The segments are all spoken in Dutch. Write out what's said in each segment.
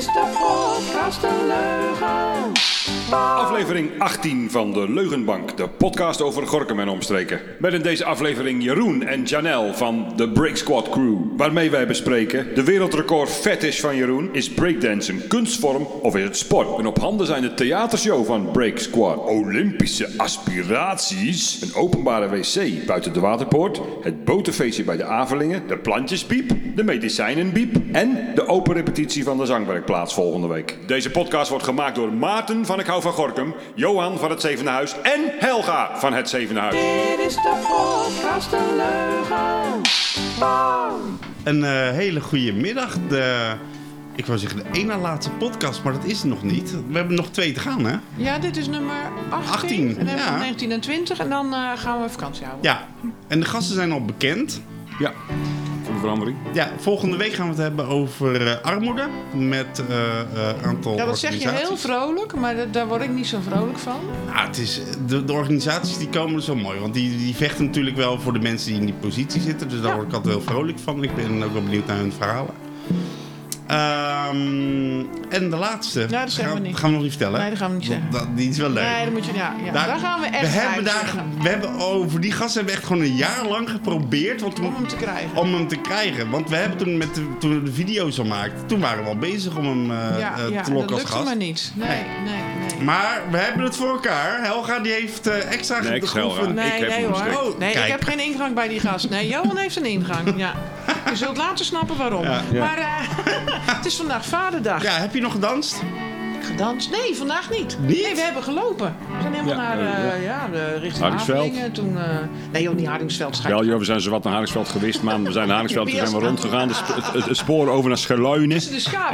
is de podcast een leugen. Aflevering 18 van de Leugenbank, de podcast over Gorkum en omstreken. Met in deze aflevering Jeroen en Janelle van de Break Squad Crew. Waarmee wij bespreken de wereldrecord fetish van Jeroen. Is breakdance een kunstvorm of is het sport? En op handen zijn de theatershow van Break Squad. Olympische aspiraties. Een openbare wc buiten de waterpoort. Het botenfeestje bij de Avelingen. De plantjespiep. De medicijnenbiep. En de open repetitie van de zangwerkplaats volgende week. Deze podcast wordt gemaakt door Maarten van Ik Hou van Gorkum. Johan van het Zevende Huis. En Helga van het Zevende Huis. Dit is de podcast een leugen. Bam. Een eh, hele goede middag. De, ik wou zeggen de één na laatste podcast, maar dat is het nog niet. We hebben nog twee te gaan, hè? Ja, dit is nummer 18. 18, en dan hebben we ja. 19 en 20 en dan eh, gaan we vakantie houden. Ja. En de gasten zijn al bekend. Ja, de verandering. Ja, volgende week gaan we het hebben over eh, armoede met eh, eh, aantal Ja, dat zeg je heel vrolijk, maar da- daar word ik niet zo vrolijk van. Nou, het is, de, de organisaties die komen zo mooi, want die, die vechten natuurlijk wel voor de mensen die in die positie zitten. Dus daar Ja. word ik altijd heel vrolijk van. Ik ben ook wel benieuwd naar hun verhalen. Ehm, en de laatste. Ja, dat gaan, we niet. gaan we nog niet vertellen. Nee, dat gaan we niet zeggen. dat- die is wel leuk. Nee, dan moet je, ja, ja. Daar- Daar, gaan we echt we hebben daar, we hebben over die gasten hebben we echt gewoon een jaar lang geprobeerd want, Om hem te krijgen. om hem te krijgen. Want we hebben toen, met de, toen we de video's al maakten, toen waren we al bezig om hem eh, ja, eh, ja, te dat lokken als lukte gast. maar niet. Nee, nee, nee. Maar we hebben het voor elkaar. Helga die heeft eh, extra Nee. Nee, Ik heb nee hoor. Oh, nee, kijk. ik heb geen ingang bij die gast. Nee, Johan heeft een ingang. Ja. Je zult later snappen waarom. Ja. Ja. Maar eh, het is vandaag vaderdag. Ja, heb je nog gedanst? Gedanst? Nee, vandaag niet. Niet? Nee, we hebben gelopen. We zijn helemaal Ja, naar ja. eh, ja, de, richting Hardingsveld. Avelingen. Toen, eh, nee joh, niet Hardingsveld. schijt. Wel, joh, we zijn zo wat naar Haringsveld geweest, man. We zijn naar Haringsveld, toen zijn we rondgegaan. De sp- het, het- het spoor over naar Scheluinen. En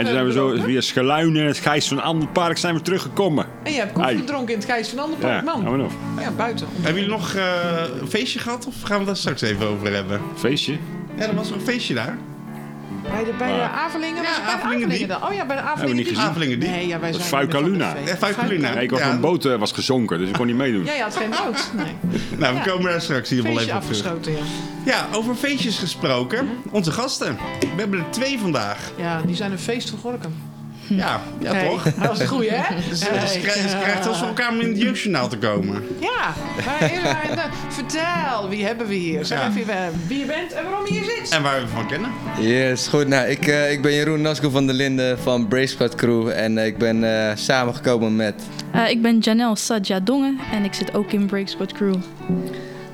toen zijn we zo via Scheluinen en het Gijs van Anderpark zijn we teruggekomen. En je hebt koffie Ai. gedronken in het Gijs van Ja, Anderpark, man. gaan we nog. Ja, buiten. Hebben jullie nog eh, een feestje gehad of gaan we daar straks even over hebben? Feestje. Ja, er was nog een feestje daar. Bij de, bij de Avelingen? Ja, was het bij de Avelingen Avelingen dan? Oh ja, bij de Avelingen. niet die- gezien. Avelingen die. Nee, ja, wij zijn Fuika niet meer Luna. van de Ja, feest. Fuika Luna. Nee, ik was Ja. mijn boot was gezonken, dus ik kon niet meedoen. Ja, je had geen boot. Nee. Nou, we Ja. komen daar straks hier wel even op terug. afgeschoten, ja. Ja, over feestjes gesproken. Onze gasten. We hebben er twee vandaag. Ja, die zijn een feest Gorkum. Ja, ja Hey, toch? Dat was het goeie, hè? Dus ze, Hey. ze krijgen, ze krijgen zelfs voor elkaar om in het jeugdjournaal te komen. Ja, maar, nou, vertel, wie hebben we hier? Zeg Ja. even eh, wie je bent en waarom je hier zit. En waar we van kennen. Yes, goed. Nou, ik, eh, ik ben Jeroen Nasko van der Linden van Brace Squad Crew. En eh, ik ben eh, samengekomen met... Eh, ik ben Janelle Sadja Dongen en ik zit ook in Break Squad Crew.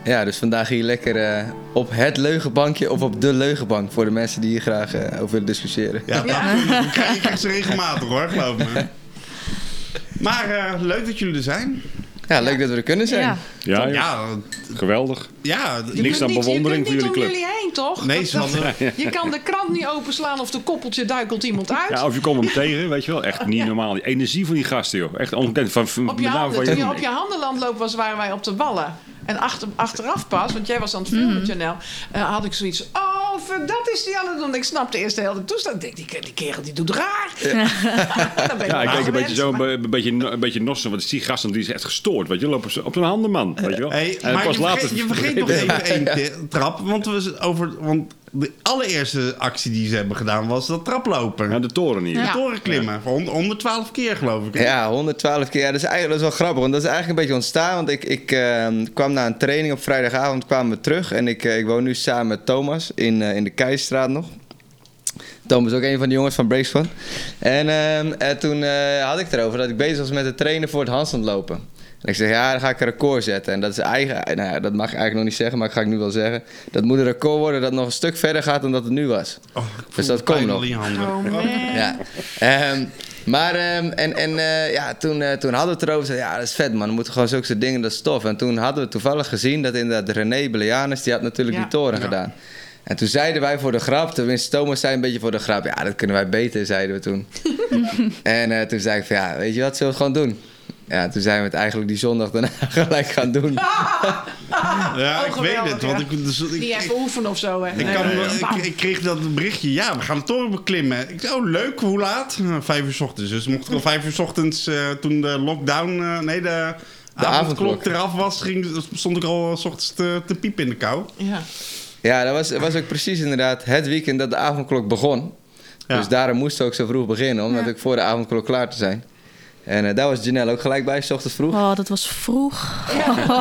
Ja, dus vandaag hier lekker eh, op het leugenbankje of op de leugenbank. Voor de mensen die hier graag eh, over willen discussiëren. Ja, je krijgt- je krijgt ze regelmatig hoor, geloof me. Maar eh, leuk dat jullie er zijn. Ja, leuk dat we er kunnen zijn. Ja, Ja, ja. Ja, geweldig. ja. Je Niks aan bewondering je voor kunt jullie niet club. om jullie heen, toch? Nee, Dat- Je kan de krant niet openslaan of de koppeltje duikelt iemand uit. Ja, of je komt hem tegen, weet je wel. Echt niet normaal. Die energie van die gasten, joh. Echt ongekend. Van, van, op je handen, van toen je op je handenland lopen was, waren wij op de wallen. En achter, achteraf pas, want jij was aan het filmen, Mhm. Janelle, eh, had ik zoiets. Oh, dat is die aan het doen. Ik snapte eerst de hele toestand. Ik denk, die, die kerel die doet raar. Dan ben je Ja, ik denk een beetje zo, maar- een beetje, een beetje nossen. Want die gasten die is echt gestoord. Weet je, lopen op zijn handen, man. Weet je wel. Hey, en maar pas je later. vergeet, je vergeet nog even één trap. Want, we, over, want de allereerste actie die ze hebben gedaan was dat traplopen. Ja, de toren hier. de Ja. toren klimmen. Hond- 112 keer geloof ik. Ja, 112 keer. Ja, dat, is eigenlijk, dat is wel grappig, want dat is eigenlijk een beetje ontstaan. Want ik, ik eh, kwam na een training op vrijdagavond kwamen we terug. En ik, eh, ik woon nu samen met Thomas in, eh, in de Keisstraat nog. Thomas is ook een van de jongens van Breakspan. En, ehm, en toen eh, had ik het erover dat ik bezig was met het trainen voor het handstand lopen. En ik zeg, ja, dan ga ik een record zetten. En dat is eigen, nou ja, dat mag ik eigenlijk nog niet zeggen, maar ik ga ik nu wel zeggen. Dat moet een record worden dat nog een stuk verder gaat dan dat het nu was. Oh, Dus dat komt nog. Oh. Ja. Ehm, maar ehm, en, en, eh, ja, toen, eh, toen hadden we het erover. Zeiden, ja, dat is vet man. Dan moeten gewoon zulke soort dingen, dat is tof. En toen hadden we toevallig gezien dat inderdaad René Belianis... die had natuurlijk Ja. die toren gedaan. En toen zeiden wij voor de grap, tenminste Thomas zei een beetje voor de grap... ja, dat kunnen wij beter, zeiden we toen. en eh, toen zei ik van, ja, weet je wat, zullen we het gewoon doen? Ja, toen zijn we het eigenlijk die zondag daarna gelijk gaan doen. Ja, ik weet het. Want ja. ik, dus, ik, Niet ik, even oefenen of zo, hè? ik, Nee, kan, nee, ik, ik kreeg dat berichtje. Ja, we gaan de toren beklimmen. Ik zei, oh leuk, hoe laat? Uh, vijf uur 's ochtends. Dus we mochten al vijf uur 's ochtends eh, toen de lockdown... eh, nee, de, avondklok avondklok. eraf was, ging, stond ik al 's ochtends te, te piepen in de kou. Ja. Ja, dat was, was ook precies inderdaad het weekend dat de avondklok begon. Ja. Dus daarom moesten we ook zo vroeg beginnen, omdat Ja. ik voor de avondklok klaar te zijn. En eh, daar was Janelle ook gelijk bij, s ochtends vroeg. Oh, dat was vroeg.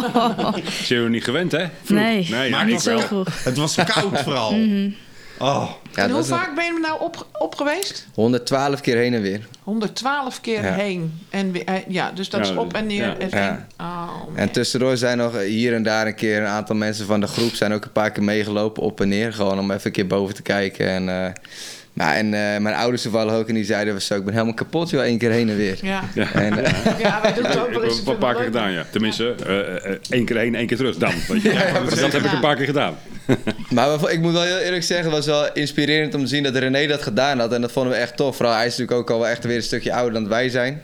Zijn we niet gewend, hè? Vroeg. Nee, nee ja, maar niet zo wel. vroeg. Het was koud vooral. Oh, Ja, en hoe een- vaak ben je er nou op, op geweest? 112 keer heen en weer. 112 keer Ja. heen. En weer, eh, ja, dus dat Ja, is op en neer. ja. En, Ja. Oh. En tussendoor zijn nog hier en daar een keer een aantal mensen van de groep zijn ook een paar keer meegelopen op en neer. Gewoon om even een keer boven te kijken. En, eh, nou, en eh, mijn ouders toevallig ook en die zeiden zo, ik ben helemaal kapot joh, één keer heen en weer. Ja. Ja. En, eh, ja, wij doen het ook Ik wel heb eens. het een paar keer gedaan, ja. Tenminste, eh, één keer heen, één keer terug dan. Weet je. Dus dat heb ik Ja. een paar keer gedaan. maar ik moet wel heel eerlijk zeggen, het was wel inspirerend om te zien dat René dat gedaan had. En dat vonden we echt tof. Vooral hij is natuurlijk ook al wel echt weer een stukje ouder dan wij zijn.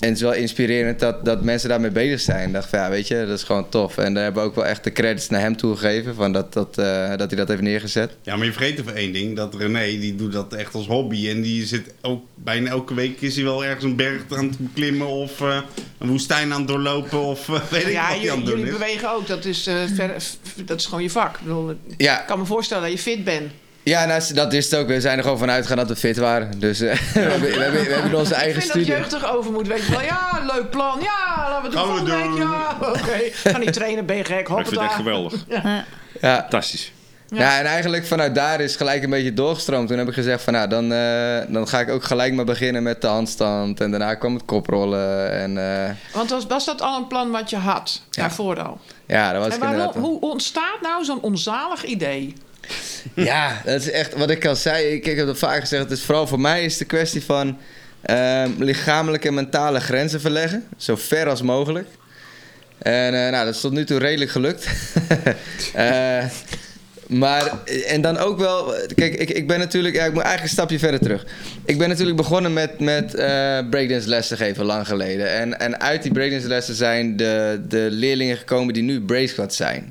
En het is wel inspirerend dat, dat mensen daarmee bezig zijn. Ik dacht van ja, weet je, dat is gewoon tof. En daar hebben we ook wel echt de credits naar hem toegegeven. Van dat, dat, eh, dat hij dat heeft neergezet. ja, maar je vergeet even één ding. Dat René, die doet dat echt als hobby. En die zit ook bijna elke week is hij wel ergens een berg aan het beklimmen. Of eh, een woestijn aan het doorlopen. Of eh, weet ik Ja, wat hij aan jullie, het doen jullie is. bewegen ook. Dat is, eh, ver- dat is gewoon je vak. Ik, bedoel, Ja, ik kan me voorstellen dat je fit bent. Ja, nou, dat is het ook. We zijn er gewoon vanuit gegaan dat we fit waren. Dus eh, we, hebben, we, hebben, we hebben onze Ik eigen vind dat studie. jeugdig over moet. Weet je wel, ja, leuk plan. Ja, laten we het doen Gaan we doen. Ja, oké. Ga niet trainen, ben je gek. Ik vind het echt geweldig. Ja. Fantastisch. Ja. en eigenlijk vanuit daar is gelijk een beetje doorgestroomd. Toen heb ik gezegd van nou, dan, eh, dan ga ik ook gelijk maar beginnen met de handstand. En daarna kwam het koprollen. En eh, Want was, was dat al een plan wat je had? Ja. Daarvoor al? ja, dat was En waarom, hoe ontstaat nou zo'n onzalig idee? Ja, dat is echt wat ik al zei. Ik, heb het vaak gezegd. Het is vooral voor mij is de kwestie van ehm, lichamelijke en mentale grenzen verleggen. Zo ver als mogelijk. En eh, nou, dat is tot nu toe redelijk gelukt. Eh, maar, en dan ook wel... Kijk, ik, ik ben natuurlijk... Ja, ik moet eigenlijk een stapje verder terug. Ik ben natuurlijk begonnen met, met eh breakdance lessen geven, lang geleden. En, en uit die breakdance lessen zijn de, de leerlingen gekomen die nu Brace Squad zijn.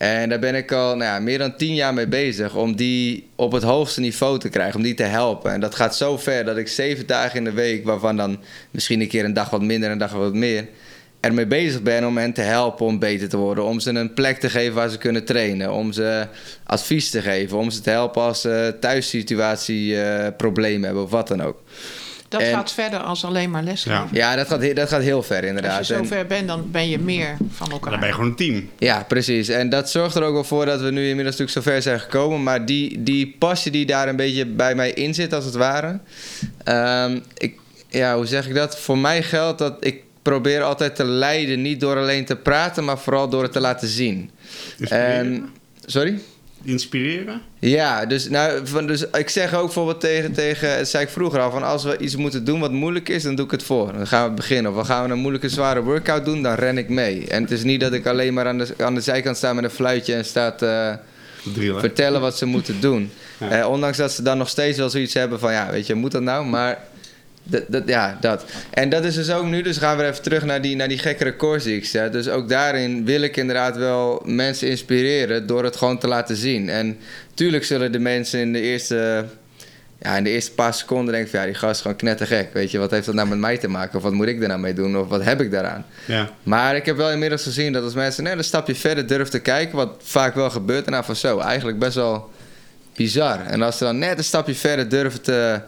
En daar ben ik al nou ja, meer dan tien jaar mee bezig om die op het hoogste niveau te krijgen, om die te helpen. En dat gaat zo ver dat ik zeven dagen in de week, waarvan dan misschien een keer een dag wat minder en een dag wat meer, ermee bezig ben om hen te helpen om beter te worden. Om ze een plek te geven waar ze kunnen trainen. Om ze advies te geven. Om ze te helpen als ze thuissituatie eh, problemen hebben of wat dan ook. Dat En- gaat verder als alleen maar lesgeven. Ja. Ja, dat gaat, dat gaat heel ver inderdaad. Als je En- zover bent, dan ben je meer van elkaar. Dan ben je gewoon een team. Ja, precies. En dat zorgt er ook wel voor dat we nu inmiddels natuurlijk zover zijn gekomen. Maar die, die passie die daar een beetje bij mij in zit, als het ware. Ehm, ik, ja, hoe zeg ik dat? Voor mij geldt dat ik probeer altijd te leiden. Niet door alleen te praten, maar vooral door het te laten zien. En, sorry? Inspireren. Ja, dus, nou, van, dus ik zeg ook bijvoorbeeld tegen, tegen, dat zei ik vroeger al, van als we iets moeten doen wat moeilijk is, dan doe ik het voor. Dan gaan we beginnen. Of dan gaan we een moeilijke, zware workout doen, dan ren ik mee. En het is niet dat ik alleen maar aan de, aan de zijkant sta met een fluitje en sta te Drillen. vertellen wat ze moeten doen. Ja. Eh, ondanks dat ze dan nog steeds wel zoiets hebben van, ja, weet je, moet dat nou? Maar dat, dat, ja, dat. En dat is dus ook nu, dus gaan we even terug naar die, naar die gekke records die ik zet. Dus ook daarin wil ik inderdaad wel mensen inspireren door het gewoon te laten zien. En tuurlijk zullen de mensen in de eerste, ja, in de eerste paar seconden denken van, ja, die gast is gewoon knettergek. Weet je, wat heeft dat nou met mij te maken? Of wat moet ik er nou mee doen? Of wat heb ik daaraan? Ja. Maar ik heb wel inmiddels gezien dat als mensen net een stapje verder durven te kijken, wat vaak wel gebeurt, en dan van zo, eigenlijk best wel bizar. En als ze dan net een stapje verder durven te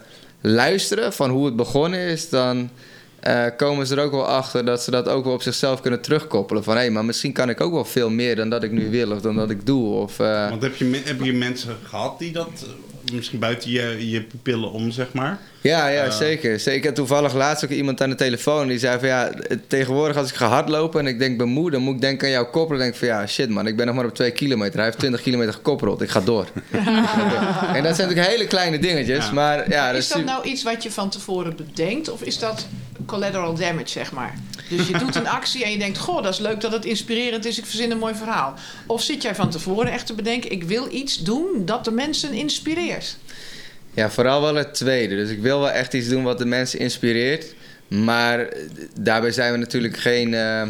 luisteren van hoe het begonnen is, dan eh, komen ze er ook wel achter dat ze dat ook wel op zichzelf kunnen terugkoppelen. Van hé, maar misschien kan ik ook wel veel meer dan dat ik nu wil of dan dat ik doe. Of, eh, Want heb je, heb je mensen gehad die dat misschien buiten je, je pupillen om, zeg maar? Ja, ja, Eh. zeker. zeker. Toevallig laatst ook iemand aan de telefoon die zei van ja, tegenwoordig als ik ga hardlopen en ik denk ben moe, dan moet ik denken aan jouw koppel. Dan denk ik van ja, shit man, ik ben nog maar op twee kilometer. Hij heeft 20 kilometer gekoppeld. Ik ga door. Ik. En dat zijn natuurlijk hele kleine dingetjes, Ja. maar ja, is dat su- nou iets wat je van tevoren bedenkt? Of is dat collateral damage, zeg maar? Dus je doet een actie en je denkt... Goh, dat is leuk dat het inspirerend is. Ik verzin een mooi verhaal. Of zit jij van tevoren echt te bedenken... Ik wil iets doen dat de mensen inspireert? Ja, vooral wel het tweede. Dus ik wil wel echt iets doen wat de mensen inspireert. Maar daarbij zijn we natuurlijk geen. eh,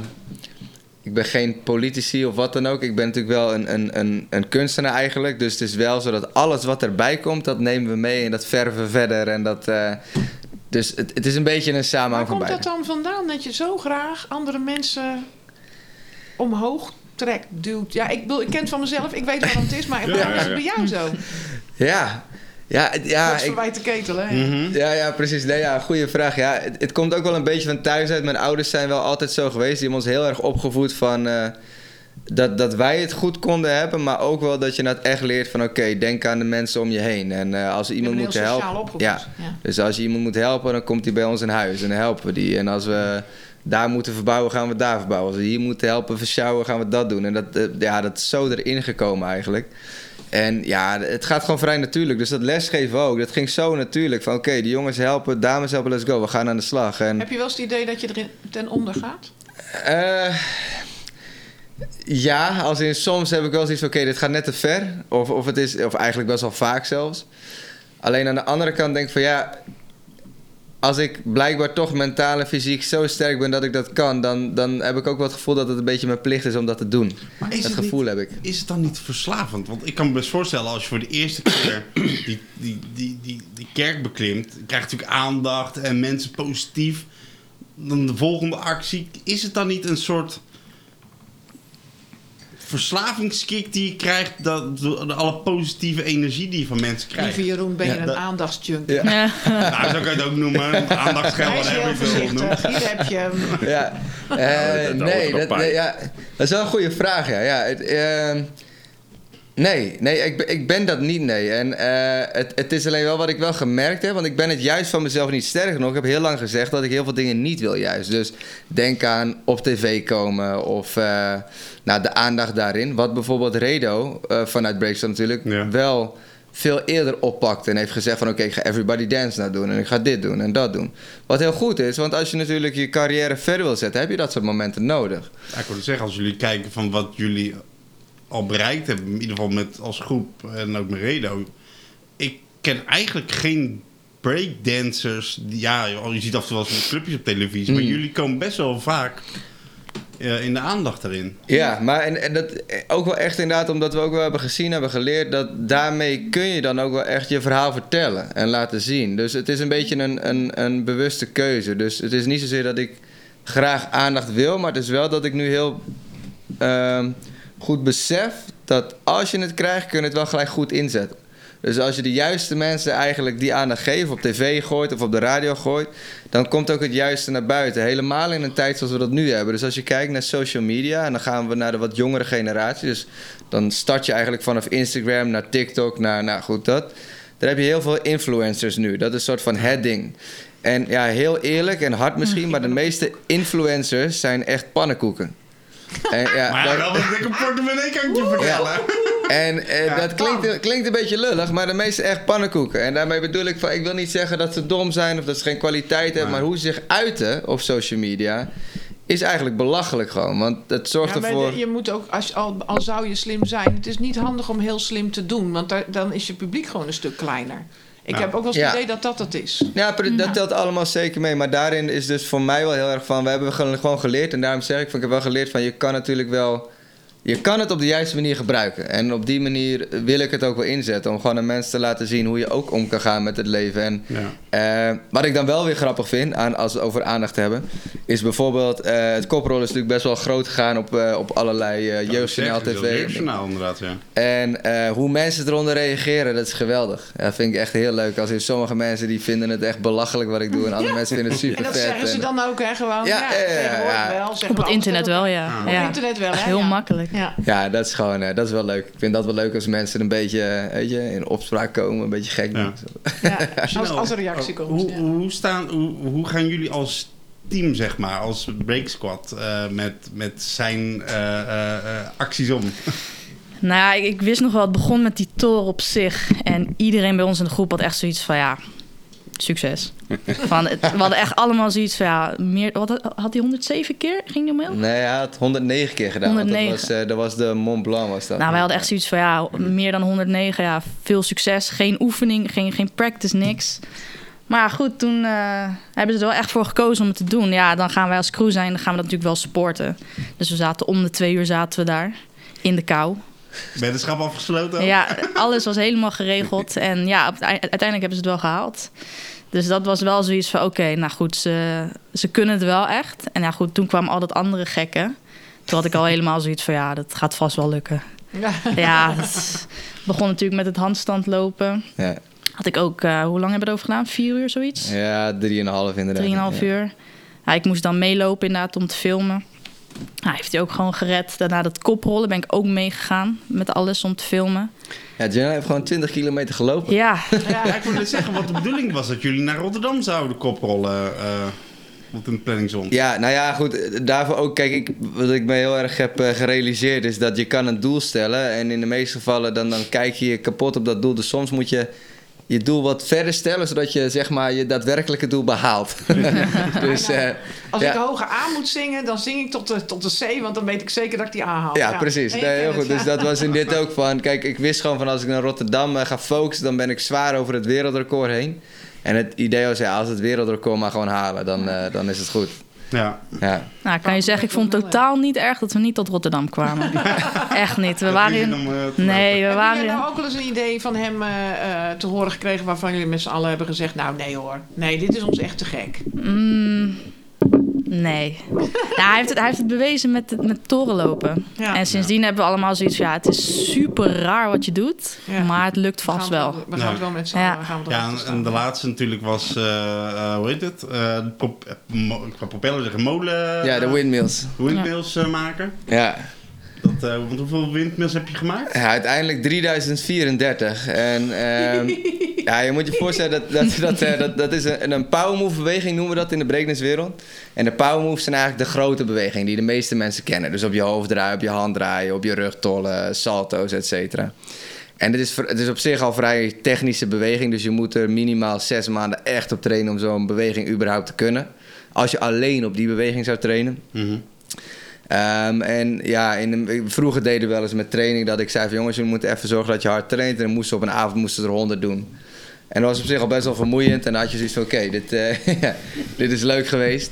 ik ben geen politici of wat dan ook. Ik ben natuurlijk wel een, een, een, een kunstenaar eigenlijk. Dus het is wel zo dat alles wat erbij komt, dat nemen we mee en dat verven we verder. En dat, eh, dus het, het is een beetje een Waar samenhang van komt beide. dat dan vandaan? Dat je zo graag andere mensen omhoog trekt, duwt? Ja, ik, ik ken het van mezelf. Ik weet waarom het is. Maar Ja, waarom ja, is het bij jou zo? Ja. Ja, het- ja, Wat ik, verwijt de ketel, hè? Mhm. Ja, ja, precies. Nee, ja, goede vraag. Ja, het, het komt ook wel een beetje van thuis uit. Mijn ouders zijn wel altijd zo geweest. Die hebben ons heel erg opgevoed van... eh, dat, dat wij het goed konden hebben, maar ook wel dat je dat echt leert van... oké, denk aan de mensen om je heen. En eh, als iemand heel helpen... Ja, Ja. dus als je iemand moet helpen, dan komt hij bij ons in huis. En dan helpen we die. En als we daar moeten verbouwen, gaan we daar verbouwen. Als we hier moeten helpen versjouwen, gaan we dat doen. En dat, eh, ja, dat is zo erin gekomen eigenlijk. En ja, het gaat gewoon vrij natuurlijk. Dus dat lesgeven ook, dat ging zo natuurlijk. Van oké, die jongens helpen, dames helpen, let's go. We gaan aan de slag. En, Heb je wel eens het idee dat je erin ten onder gaat? eh, ja, als in soms heb ik wel zoiets van oké, dit gaat net te ver. Of, of het is, of eigenlijk best wel vaak zelfs. Alleen aan de andere kant denk ik van ja, als ik blijkbaar toch mentaal en fysiek zo sterk ben dat ik dat kan, dan, dan heb ik ook wel het gevoel dat het een beetje mijn plicht is om dat te doen. Maar dat het gevoel niet- heb ik. Is het dan niet verslavend? Want ik kan me best voorstellen, als je voor de eerste keer die, die, die, die, die kerk beklimt, je krijgt natuurlijk aandacht en mensen positief. Dan de volgende actie, is het dan niet een soort verslavingskick die je krijgt, dat, door alle positieve energie die je van mensen krijgt? Lieve Jeroen, ben je Ja, een dat- aandachtsjunkie? Ja. Ja. Nou, zo kan je het ook noemen. Aandachtsgeld, Hij is whatever heel voorzichtig. Hier heb je hem. Ja, eh, dat nee, dat, nee, ja, dat is wel een goede vraag. Ja. Ja, het, ehm, nee, nee ik, ben- ik ben dat niet. Nee. En eh, het, het is alleen wel wat ik wel gemerkt heb, want ik ben het juist van mezelf niet sterk genoeg. Ik heb heel lang gezegd dat ik heel veel dingen niet wil, juist. Dus denk aan op tv komen of eh, nou, de aandacht daarin. Wat bijvoorbeeld Redo eh, vanuit Breakstone natuurlijk Ja. wel veel eerder oppakt en heeft gezegd van oké, ik ga Everybody Dance nou doen en ik ga dit doen en dat doen. Wat heel goed is, want als je natuurlijk je carrière verder wil zetten, heb je dat soort momenten nodig. Ja, ik wilde zeggen, als jullie kijken van wat jullie al bereikt hebben, in ieder geval met als groep en ook met Redo. Ik ken eigenlijk geen breakdancers. Ja, je ziet af en toe wel eens clubjes op televisie, maar Mm. jullie komen best wel vaak eh, in de aandacht erin. Ja, maar en, en dat eh, ook wel echt inderdaad, omdat we ook wel hebben gezien, hebben geleerd, dat daarmee kun je dan ook wel echt je verhaal vertellen en laten zien. Dus het is een beetje een, een, een bewuste keuze. Dus het is niet zozeer dat ik graag aandacht wil, maar het is wel dat ik nu heel ehm, goed besef dat als je het krijgt, kun je het wel gelijk goed inzetten. Dus als je de juiste mensen eigenlijk die aandacht geeft, op tv gooit of op de radio gooit, dan komt ook het juiste naar buiten. Helemaal in een tijd zoals we dat nu hebben. Dus als je kijkt naar social media, en dan gaan we naar de wat jongere generatie. Dus dan start je eigenlijk vanaf Instagram naar TikTok, naar, nou goed, dat. Daar heb je heel veel influencers nu. Dat is een soort van het ding. En ja, heel eerlijk en hard misschien, maar de meeste influencers zijn echt pannenkoeken. En, ja, Maar ja, dat- wel met een dikke portemonnee kan ik je vertellen. en eh, Ja, dat klinkt, klinkt een beetje lullig, maar de meeste echt pannenkoeken. En daarmee bedoel ik van, ik wil niet zeggen dat ze dom zijn of dat ze geen kwaliteit hebben, maar hoe ze zich uiten op social media is eigenlijk belachelijk gewoon. Want het zorgt Ja, ervoor. de- je moet ook, als, al, al zou je slim zijn, het is niet handig om heel slim te doen, want daar, dan is je publiek gewoon een stuk kleiner. Ik Ja. heb ook wel eens het Ja. idee dat dat het is. Ja, dat telt allemaal zeker mee. Maar daarin is dus voor mij wel heel erg van... We hebben gewoon gewoon geleerd. En daarom zeg ik van... Ik heb wel geleerd van... Je kan natuurlijk wel... Je kan het op de juiste manier gebruiken. En op die manier wil ik het ook wel inzetten. Om gewoon aan mensen te laten zien... Hoe je ook om kan gaan met het leven. En Ja. eh, wat ik dan wel weer grappig vind... Aan, als we het over aandacht hebben... Is bijvoorbeeld... eh, het koprol is natuurlijk best wel groot gegaan... Op, eh, op allerlei eh jeugdjournaal dat tv. Jeugdjournaal inderdaad, ja. En eh, hoe mensen eronder reageren, dat is geweldig. Ja, vind ik echt heel leuk. Als in sommige mensen die vinden het echt belachelijk wat ik doe. En andere mensen vinden het En super dat vet. zeggen ze En- dan ook, hè? Gewoon. Ja, Ja, ja, ja, tegenwoordig ja. wel. zeggen Op het internet wel, ja. Op. Op internet wel, hè? Heel ja. makkelijk. Ja. Ja, dat is gewoon eh, dat is wel leuk. Ik vind dat wel leuk als mensen een beetje eh, weet je, in opspraak komen. Een beetje gek Ja. doen. Ja, als, als er reactie oh, komt. Hoe, ja. hoe, staan, hoe, hoe gaan jullie als team, zeg maar, als Break Squad, eh, met, met zijn eh, eh, eh, acties om? Nou ja, ik, ik wist nog wel, het begon met die toren op zich. En iedereen bij ons in de groep had echt zoiets van, ja, succes. van, het, we hadden echt allemaal zoiets van, ja, meer, wat, had hij 107 keer? Ging die omhoog? Nee, hij had 109 keer gedaan. Want 109. dat was, eh, dat was de Mont Blanc was dat. Nou, wij hadden echt zoiets van, ja, meer dan 109, ja, veel succes. Geen oefening, geen, geen practice, niks. Maar goed, toen eh, hebben ze er wel echt voor gekozen om het te doen. Ja, dan gaan wij als crew zijn, dan gaan we dat natuurlijk wel supporten. Dus we zaten om de twee uur zaten we daar, in de kou. Weddenschap afgesloten? ook? Ja, alles was helemaal geregeld. En ja, uiteindelijk hebben ze het wel gehaald. Dus dat was wel zoiets van, oké, nou goed, ze, ze kunnen het wel echt. En ja, goed, toen kwamen al dat andere gekken. Toen had ik al helemaal zoiets van, ja, dat gaat vast wel lukken. Ja. Ja, het begon natuurlijk met het handstand lopen. Ja. Had ik ook, eh, hoe lang hebben we erover gedaan? Vier uur zoiets? Ja, drieënhalf inderdaad. Drieënhalf Ja. uur. Ja, ik moest dan meelopen inderdaad om te filmen. Hij heeft hij ook gewoon gered. Daarna dat koprollen ben ik ook meegegaan met alles om te filmen. Ja, Jenna heeft gewoon 20 kilometer gelopen. Ja, Ja, ik wilde zeggen wat de bedoeling was dat jullie naar Rotterdam zouden koprollen. eh wat in de planning stond. Ja, nou ja, goed. Daarvoor ook, kijk, ik, wat ik me heel erg heb eh, gerealiseerd is dat je kan een doel stellen. En in de meeste gevallen dan, dan kijk je kapot op dat doel. Dus soms moet je je doel wat verder stellen, zodat je zeg maar je daadwerkelijke doel behaalt. dus eh, Als ja. ik hoger A moet zingen, dan zing ik tot de, tot de C, want dan weet ik zeker dat ik die A haal. Ja, precies. Nee, ik heel goed. Dus dat was in dit ook van... Kijk, ik wist gewoon van als ik naar Rotterdam eh, ga focussen... dan ben ik zwaar over het wereldrecord heen. En het idee was, ja, als het wereldrecord maar gewoon halen... dan, eh, dan is het goed. Ja. Ja. nou kan je zeggen, ik vond het totaal niet erg dat we niet tot Rotterdam kwamen. Echt niet. We waren in... eh, Nee, we Hebben waren jullie in... nou ook wel eens een idee van hem eh, eh, te horen gekregen... waarvan jullie met z'n allen hebben gezegd... nou, nee hoor. Nee, dit is ons echt te gek. Mm, nee. Nou, hij, heeft het, hij heeft het bewezen met, het- met torenlopen. Ja. En sindsdien hebben we allemaal zoiets van... ja, het is super raar wat je doet, Ja. maar het lukt We gaan vast wel. We gaan het wel met z'n Ja. allen gaan we Ja, en, staan. en de laatste natuurlijk was, eh, eh, hoe heet het? Eh, de prop, mo- ik ga propeller zeggen, molen... ja, de windmills. windmills eh, maken. Ja. Dat, eh, want hoeveel windmills heb je gemaakt? ja, uiteindelijk 3034. En ehm, ja, je moet je voorstellen, dat, dat, dat, eh, dat, dat is een, een power move beweging noemen we dat in de breakdancewereld. En de power moves zijn eigenlijk de grote bewegingen die de meeste mensen kennen. Dus op je hoofd draaien, op je hand draaien, op je rug tollen, salto's, et cetera. En het is, het is op zich al vrij technische beweging. Dus je moet er minimaal zes maanden echt op trainen om zo'n beweging überhaupt te kunnen. Als je alleen op die beweging zou trainen. Mhm. Ehm, en ja, in de, vroeger deden we wel eens met training dat ik zei van jongens, jullie moeten even zorgen dat je hard traint. En moesten op een avond moesten er 100 doen. En dat was op zich al best wel vermoeiend. En dan had je zoiets van oké, dit, eh, dit is leuk geweest.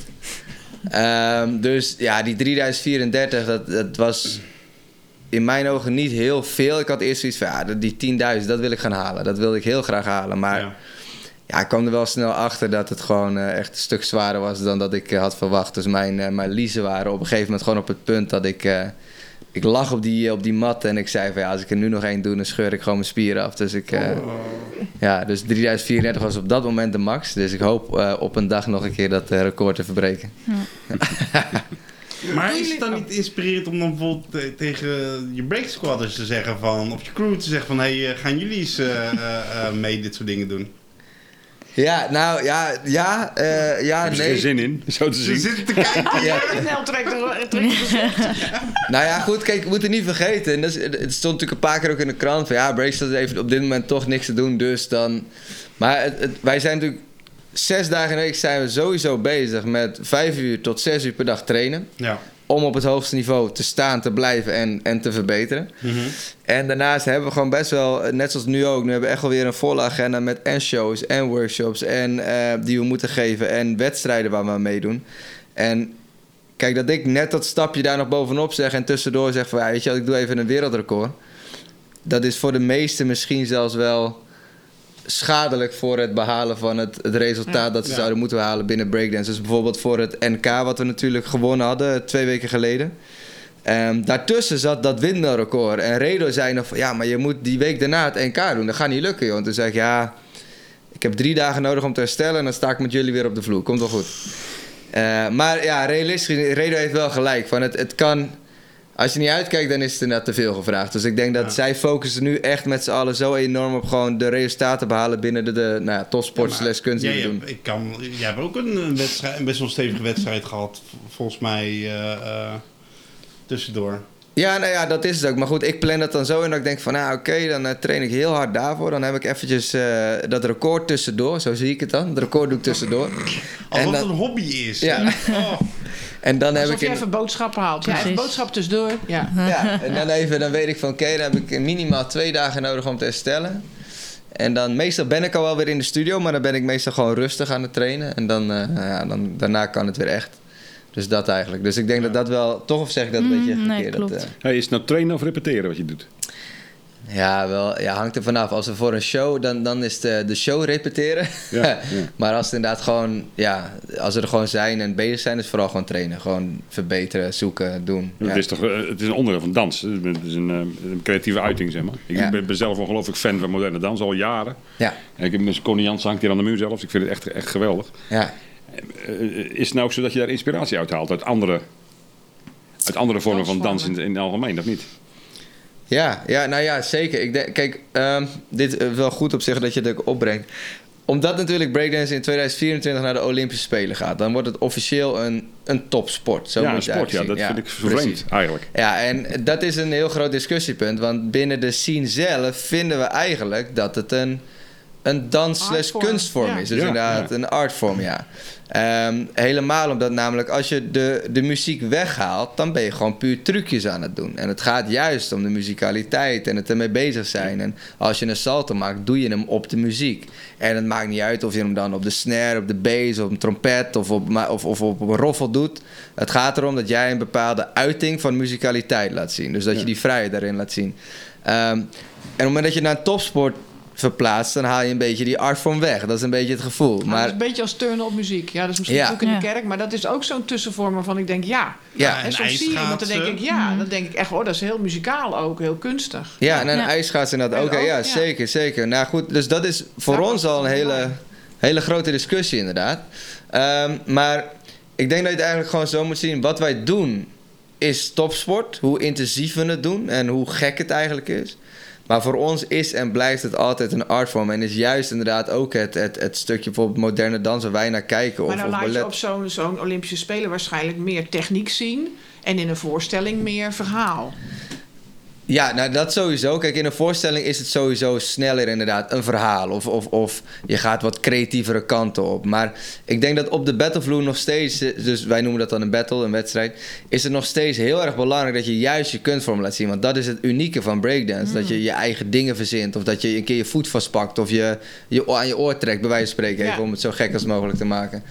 Ehm, dus ja, die 3034, dat, dat was in mijn ogen niet heel veel. Ik had eerst zoiets van ja, die 10.000, dat wil ik gaan halen. Dat wilde ik heel graag halen. Maar Ja. Ja, ik kwam er wel snel achter dat het gewoon eh, echt een stuk zwaarder was dan dat ik eh, had verwacht. Dus mijn, eh, mijn liezen waren op een gegeven moment gewoon op het punt dat ik... eh, ik lag op die, op die mat en ik zei van ja, als ik er nu nog één doe, dan scheur ik gewoon mijn spieren af. Dus ik... eh, Ja, dus 3034 was op dat moment de max. Dus ik hoop eh, op een dag nog een keer dat record te verbreken. Maar is het dan niet inspirerend om dan bijvoorbeeld tegen je break squatters te zeggen van, of je crew te zeggen van, hé, hey, gaan jullie eens eh, eh, eh, mee dit soort dingen doen? Ja, nou ja, ja, eh, ja, Heb je er nee. geen zin in, zo te Ze zien. zitten te kijken. Ja. Snel trekt trekt Nou ja, goed, kijk, we moeten niet vergeten. En dat is, het stond natuurlijk een paar keer ook in de krant van ja, Bracelet heeft op dit moment toch niks te doen, dus dan. Maar het, het- wij zijn natuurlijk zes dagen in de week zijn we sowieso bezig met vijf uur tot zes uur per dag trainen. Ja. Om op het hoogste niveau te staan, te blijven en, en te verbeteren. Mhm. En daarnaast hebben we gewoon best wel, net zoals nu ook, nu hebben we echt wel weer een volle agenda met en shows en workshops en, eh, die we moeten geven en wedstrijden waar we aan meedoen. En kijk, dat ik net dat stapje daar nog bovenop zeg en tussendoor zeg van, ja, weet je ik doe even een wereldrecord. Dat is voor de meesten misschien zelfs wel schadelijk voor het behalen van het, het resultaat dat ze Ja. zouden moeten halen binnen breakdance. Dus bijvoorbeeld voor het NK wat we natuurlijk gewonnen hadden twee weken geleden. Ehm, daartussen zat dat windmilrecord. En Redo zei nog van, ja, maar je moet die week daarna het NK doen. Dat gaat niet lukken, joh. En toen zei ik, ja, ik heb drie dagen nodig om te herstellen... en dan sta ik met jullie weer op de vloer. Komt wel goed. Eh, maar ja, realistisch, Redo heeft wel gelijk. Van het, het kan... Als je niet uitkijkt, dan is het inderdaad te veel gevraagd. Dus ik denk dat Ja. zij focussen nu echt met z'n allen zo enorm op gewoon de resultaten behalen binnen de, de nou ja, topsport slash kunst die Jij we doen. hebt- ik kan, jij hebt ook een, een wedstrijd, een best wel stevige wedstrijd gehad, volgens mij, eh, eh, tussendoor. Ja, nou ja, dat is het ook. Maar goed, ik plan dat dan zo in dat ik denk van... nou, oké, dan eh, train ik heel hard daarvoor. Dan heb ik eventjes dat record tussendoor. Zo zie ik het dan. Het record doe ik tussendoor. Alsof En het dan, een hobby is. Ja. Oh. en dan heb ik... je in- even boodschappen haalt. Ja, even boodschappen tussendoor. Ja. Ja, en dan even, dan weet ik van oké, dan heb ik minimaal twee dagen nodig om te herstellen. En dan meestal ben ik al wel weer in de studio, maar dan ben ik meestal gewoon rustig aan het trainen. En dan, eh, ja, dan daarna kan het weer echt. Dus dat eigenlijk. Dus ik denk dat dat wel, toch of zeg ik dat een Mm, beetje nee, verkeerd. dat, klopt. eh, Hey, is het nou trainen of repeteren wat je doet? Ja, wel, ja, hangt er vanaf. Als we voor een show, dan, dan is de, de show repeteren. Ja, ja. maar als het inderdaad gewoon, ja, als we er gewoon zijn en bezig zijn, is het vooral gewoon trainen. Gewoon verbeteren, zoeken, doen. Ja. Het, is toch, eh, het is een onderdeel van dans. Het is een, eh, een creatieve uiting, zeg maar. Ik Ja. ben, ben zelf ongelooflijk fan van moderne dans, al jaren. Ja, En ik heb mijn Connie Jans hangt hier aan de muur zelfs. Ik vind het echt, echt geweldig. ja. Eh, is het nou ook zo dat je daar inspiratie uit haalt? Uit andere, uit andere vormen van dans in, in het algemeen, of niet? Ja, ja, nou ja, zeker. Ik denk, kijk, ehm, dit is wel goed op zich dat je het ook opbrengt. Omdat natuurlijk breakdance in 2024 naar de Olympische Spelen gaat, dan wordt het officieel een, een topsport. Zo ja, moet je sport, ja. Dat vind ik precies. eigenlijk. Ja, en dat is een heel groot discussiepunt. Want binnen de scene zelf vinden we eigenlijk dat het een, een dans slash Artvorm, kunstvorm ja. is. Dus Ja, inderdaad ja. een artvorm, ja. Ehm, helemaal omdat namelijk als je de, de muziek weghaalt, dan ben je gewoon puur trucjes aan het doen. En het gaat juist om de muzikaliteit en het ermee bezig zijn. En als je een salto maakt, doe je hem op de muziek. En het maakt niet uit of je hem dan op de snare, op de bass, op een trompet of op, ma- of, of op een roffel doet. Het gaat erom dat jij een bepaalde uiting van muzikaliteit laat zien. Dus dat je die vrijheid daarin laat zien. Ehm, en op het moment dat je naar een topsport verplaatst, dan haal je een beetje die artvorm weg. Dat is een beetje het gevoel. Maar, Maar het is een beetje als turnen op muziek. Ja, dat is misschien Ja. ook in de Ja. kerk, maar dat is ook zo'n tussenvorm waarvan ik denk, ja. ja, En en soms zie je iemand, dan denk ik, ja, dan denk ik echt, oh, dat is heel muzikaal ook, heel kunstig. Ja, en een Ja. inderdaad En ook. ook, Ja, ja. zeker, zeker. Nou goed, dus dat is voor ons al een hele, hele grote discussie inderdaad. Ehm, maar ik denk dat je het eigenlijk gewoon zo moet zien. Wat wij doen is topsport. Hoe intensief we het doen en hoe gek het eigenlijk is. Maar voor ons is en blijft het altijd een artvorm. En is juist inderdaad ook het, het, het stukje bijvoorbeeld moderne dans waar wij naar kijken. Maar of, nou of laat je op zo'n zo'n Olympische Spelen waarschijnlijk meer techniek zien. En in een voorstelling meer verhaal. Ja, nou dat sowieso. Kijk, in een voorstelling is het sowieso sneller inderdaad een verhaal. Of, of, of je gaat wat creatievere kanten op. Maar ik denk dat op de battlevloer nog steeds... eh, Dus wij noemen dat dan een battle, een wedstrijd... is het nog steeds heel erg belangrijk dat je juist je kunstvorm laat zien. Want dat is het unieke van breakdance. Dat je je eigen dingen verzint. Of dat je een keer je voet vastpakt. Of je, je aan je oor trekt, bij wijze van spreken. Ja. Even om het zo gek als mogelijk te maken.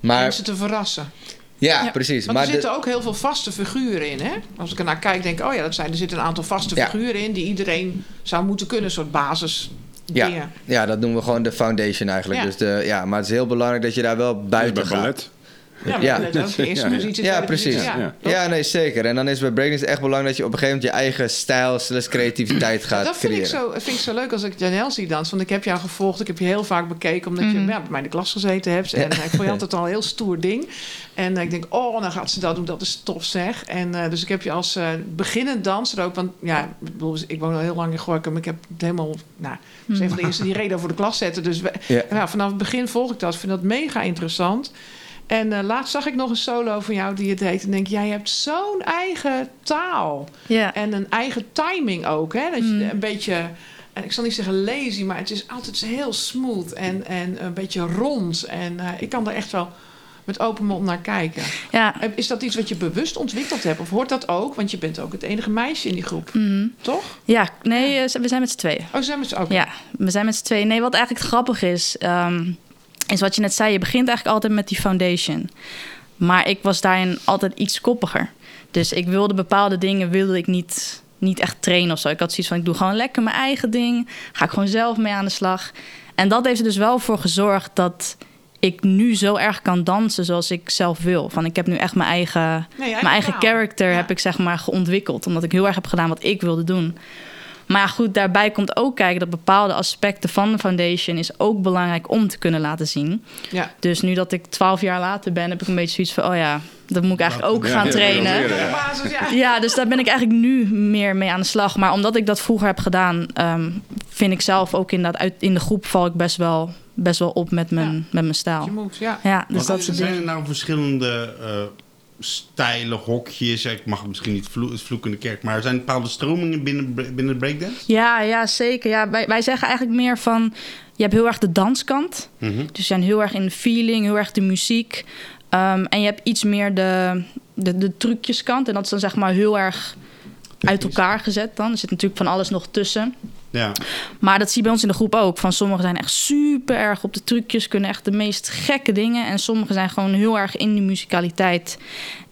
Maar, Maar Mensen te verrassen. Ja, Ja, precies. Want maar er de- zitten ook heel veel vaste figuren in. Hè? Als ik ernaar kijk, denk ik, oh ja, dat zijn, er zitten een aantal vaste Ja. figuren in... die iedereen zou moeten kunnen, een soort basis Ja. Ja, dat doen we gewoon de foundation eigenlijk. Ja. Dus de, ja, maar het is heel belangrijk dat je daar wel buiten bij gaat. ballet. Ja, Ja. dat precies. Ja. Ja, nee, zeker. En dan is bij breakdance echt belangrijk dat je op een gegeven moment je eigen stijl slash creativiteit gaat dat vind ik, creëren. zo, vind ik zo leuk als ik Janelle zie dansen. Want ik heb jou gevolgd, ik heb je heel vaak bekeken... omdat je ja, bij mij in de klas gezeten hebt. En eh, ik vond je altijd al een heel stoer ding. En eh, ik denk, oh, dan gaat ze dat doen, dat is tof zeg. En eh, dus ik heb je als eh, beginnend danser ook... want ja, ik, bedoel, ik woon al heel lang in Gorkum. Ik heb het helemaal... Nou, een van de eerste die reden voor de klas zetten. Dus we- Ja. ja, vanaf het begin volg ik dat. Ik vind dat mega interessant. En eh, laatst zag ik nog een solo van jou die het heet. En denk, jij hebt zo'n eigen taal. Ja. En een eigen timing ook. Hè? Dat je Mm. een beetje, en ik zal niet zeggen lazy, maar het is altijd heel smooth en, en een beetje rond. En eh, ik kan er echt wel met open mond naar kijken. ja. Is dat iets wat je bewust ontwikkeld hebt? Of hoort dat ook? Want je bent ook het enige meisje in die groep, Mhm. toch? Ja, nee, eh, we zijn met z'n tweeën. Oh, zijn we het ook? Ja, we zijn met z'n tweeën. Nee, wat eigenlijk grappig is, ehm, is wat je net zei. Je begint eigenlijk altijd met die foundation. Maar ik was daarin altijd iets koppiger. Dus ik wilde bepaalde dingen wilde ik niet, niet echt trainen of zo. Ik had zoiets van, ik doe gewoon lekker mijn eigen ding. Ga ik gewoon zelf mee aan de slag. En dat heeft er dus wel voor gezorgd dat ik nu zo erg kan dansen zoals ik zelf wil. Van ik heb nu echt mijn eigen, Nee, mijn eigen taal. character Ja. heb ik zeg maar geontwikkeld. Omdat ik heel erg heb gedaan wat ik wilde doen. Maar goed, daarbij komt ook kijken dat bepaalde aspecten van de foundation is ook belangrijk om te kunnen laten zien. Ja. Dus nu dat ik twaalf jaar later ben, heb ik een beetje zoiets van, oh ja, dat moet ik eigenlijk ook Ja, gaan ja, trainen. ja, dus daar ben ik eigenlijk nu meer mee aan de slag. Maar omdat ik dat vroeger heb gedaan, ehm, vind ik zelf ook inderdaad uit in de groep val ik best wel, best wel op met mijn, Ja. met mijn stijl. Je moet, ja. Ja, dus Wat dat zijn er nou verschillende eh, stijlen, hokjes? Ik mag misschien niet vlo vloeken in de kerk, maar er zijn bepaalde stromingen binnen, binnen de breakdance? Ja, ja, zeker. Ja, wij, wij zeggen eigenlijk meer van... Je hebt heel erg de danskant. Mhm. Dus je zijn heel erg in de feeling, heel erg de muziek. Ehm, en je hebt iets meer de, de, de trucjeskant. En dat is dan zeg maar heel erg uit elkaar gezet dan. Er zit natuurlijk van alles nog tussen. Ja. Maar dat zie je bij ons in de groep ook. Van sommigen zijn echt super erg op de trucjes, kunnen echt de meest gekke dingen. En sommigen zijn gewoon heel erg in die musicaliteit.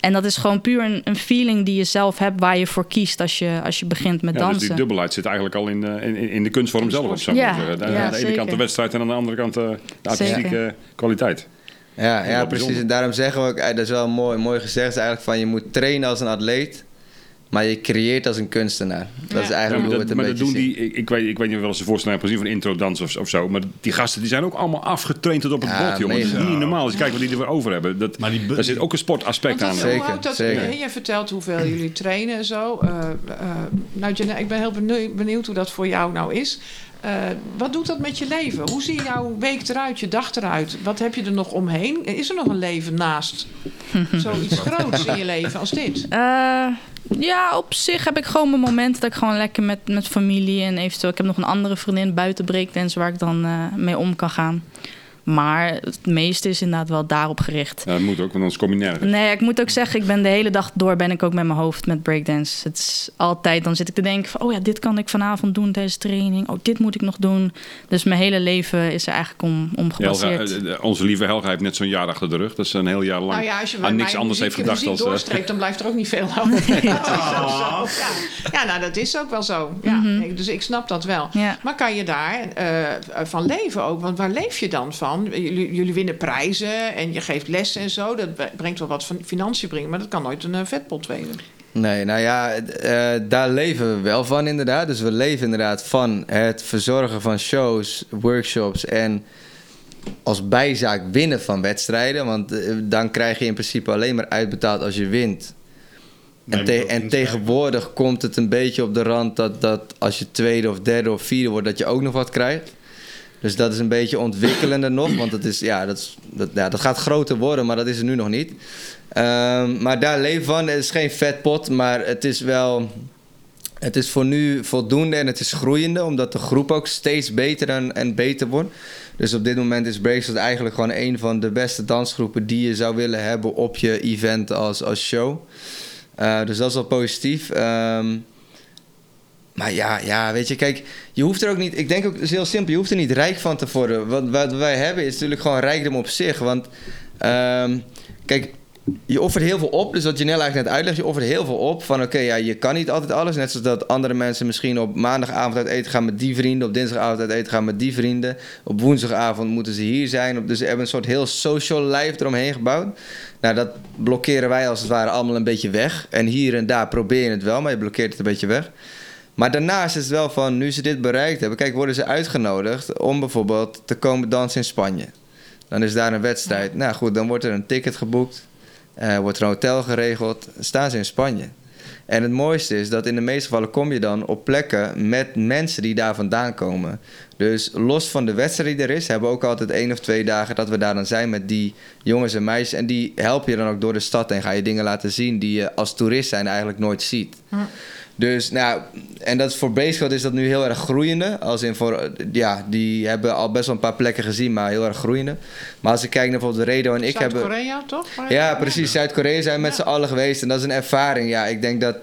En dat is gewoon puur een, een feeling die je zelf hebt waar je voor kiest als je, als je begint met Ja, dus dansen. die dubbelheid zit eigenlijk al in, de- in, in de kunstvorm zelf. Of zo. Ja, Aan de- aan de ene zeker. kant de wedstrijd en aan de andere kant eh, de artistieke Zeker. kwaliteit. Ja, ja precies. En daarom zeggen we ook, eh, dat is wel mooi, mooi gezegd, eigenlijk van je moet trainen als een atleet, maar je creëert als een kunstenaar. Dat is Ja. Ja, eigenlijk maar we dat, het een maar dat beetje doen zien. die, ik, ik, weet, ik weet niet of je wel eens een voorstelling hebt gezien van intro dans of, of zo. Maar die gasten die zijn ook allemaal afgetraind tot op het Ja, bot, jongen. Dat is niet normaal. Als je kijkt wat die ervoor over hebben. Dat, Maar die daar zit ook een sportaspect aan. dat, Zeker, dat, zeker. Je vertelt hoeveel jullie trainen en zo. Eh, eh, nou, Janelle, ik ben heel benieu- benieuwd hoe dat voor jou nou is. Eh, wat doet dat met je leven? Hoe ziet jouw week eruit, je dag eruit? Wat heb je er nog omheen? Is er nog een leven naast zoiets groots in je leven als dit? Ja, op zich heb ik gewoon mijn momenten dat ik gewoon lekker met, met familie en eventueel... Ik heb nog een andere vriendin buiten breakdance waar ik dan eh, mee om kan gaan. Maar het meeste is inderdaad wel daarop gericht. Ja, dat moet ook, want anders kom je nergens. Nee, ik moet ook zeggen, ik ben de hele dag door ben ik ook met mijn hoofd met breakdance. Het is altijd, dan zit ik te denken van, oh ja, dit kan ik vanavond doen tijdens training. Oh, dit moet ik nog doen. Dus mijn hele leven is er eigenlijk om, om Helga, gebaseerd. eh, eh, onze lieve Helga heeft net zo'n jaar achter de rug. Dat ze een heel jaar lang Nou ja, als je aan niks anders heeft gedacht als... eh, doorstreept, dan blijft er ook niet veel over. Is. Ja. ja, nou, dat is ook wel zo. Ja, ik- dus ik snap dat wel. Ja. Maar kan je daar eh, van leven ook? Want waar leef je dan van? Jullie, jullie winnen prijzen en je geeft lessen en zo. Dat brengt wel wat van financiën brengen, maar dat kan nooit een eh, vetpot wezen. Nee, nou ja, eh, daar leven we wel van inderdaad. Dus we leven inderdaad van het verzorgen van shows, workshops en als bijzaak winnen van wedstrijden. Want eh, dan krijg je in principe alleen maar uitbetaald als je wint. En, te- en tegenwoordig komt het een beetje op de rand dat, dat als je tweede of derde of vierde wordt, dat je ook nog wat krijgt. Dus dat is een beetje ontwikkelender nog, want dat, is, ja, dat, is, dat, ja, dat gaat groter worden, maar dat is het nu nog niet. Ehm, maar daar leven van, het is geen vetpot, maar het is wel... Het is voor nu voldoende en het is groeiende, omdat de groep ook steeds beter en, en beter wordt. Dus op dit moment is Breakstars eigenlijk gewoon een van de beste dansgroepen die je zou willen hebben op je event als, als show. Eh, dus dat is wel positief. Ehm, maar ja, ja, weet je, kijk, je hoeft er ook niet... Ik denk ook, het is heel simpel, je hoeft er niet rijk van te worden. Wat, wat wij hebben is natuurlijk gewoon rijkdom op zich. Want, ehm, kijk, je offert heel veel op. Dus wat Janelle eigenlijk net uitlegt, je offert heel veel op. Van oké, ja, je kan niet altijd alles. Net zoals dat andere mensen misschien op maandagavond uit eten gaan met die vrienden. Op dinsdagavond uit eten gaan met die vrienden. Op woensdagavond moeten ze hier zijn. Dus ze hebben een soort heel social life eromheen gebouwd. Nou, dat blokkeren wij als het ware allemaal een beetje weg. En hier en daar probeer je het wel, maar je blokkeert het een beetje weg. Maar daarnaast is het wel van, nu ze dit bereikt hebben... Kijk, worden ze uitgenodigd om bijvoorbeeld te komen dansen in Spanje. Dan is daar een wedstrijd. Nou goed, dan wordt er een ticket geboekt. eh, wordt er een hotel geregeld. Staan ze in Spanje. En het mooiste is dat in de meeste gevallen kom je dan op plekken met mensen die daar vandaan komen. Dus los van de wedstrijd die er is, hebben we ook altijd één of twee dagen dat we daar dan zijn met die jongens en meisjes. En die helpen je dan ook door de stad en ga je dingen laten zien die je als toerist zijn eigenlijk nooit ziet. Dus nou, en dat is voor Beesveld is dat nu heel erg groeiende. Als in voor, ja, die hebben al best wel een paar plekken gezien, maar heel erg groeiende. Maar als ik kijk naar bijvoorbeeld Redo en ik hebben... Zuid-Korea, toch? Waar- Ja, precies. Zuid-Korea zijn met Ja. z'n allen geweest. En dat is een ervaring. Ja, ik denk dat...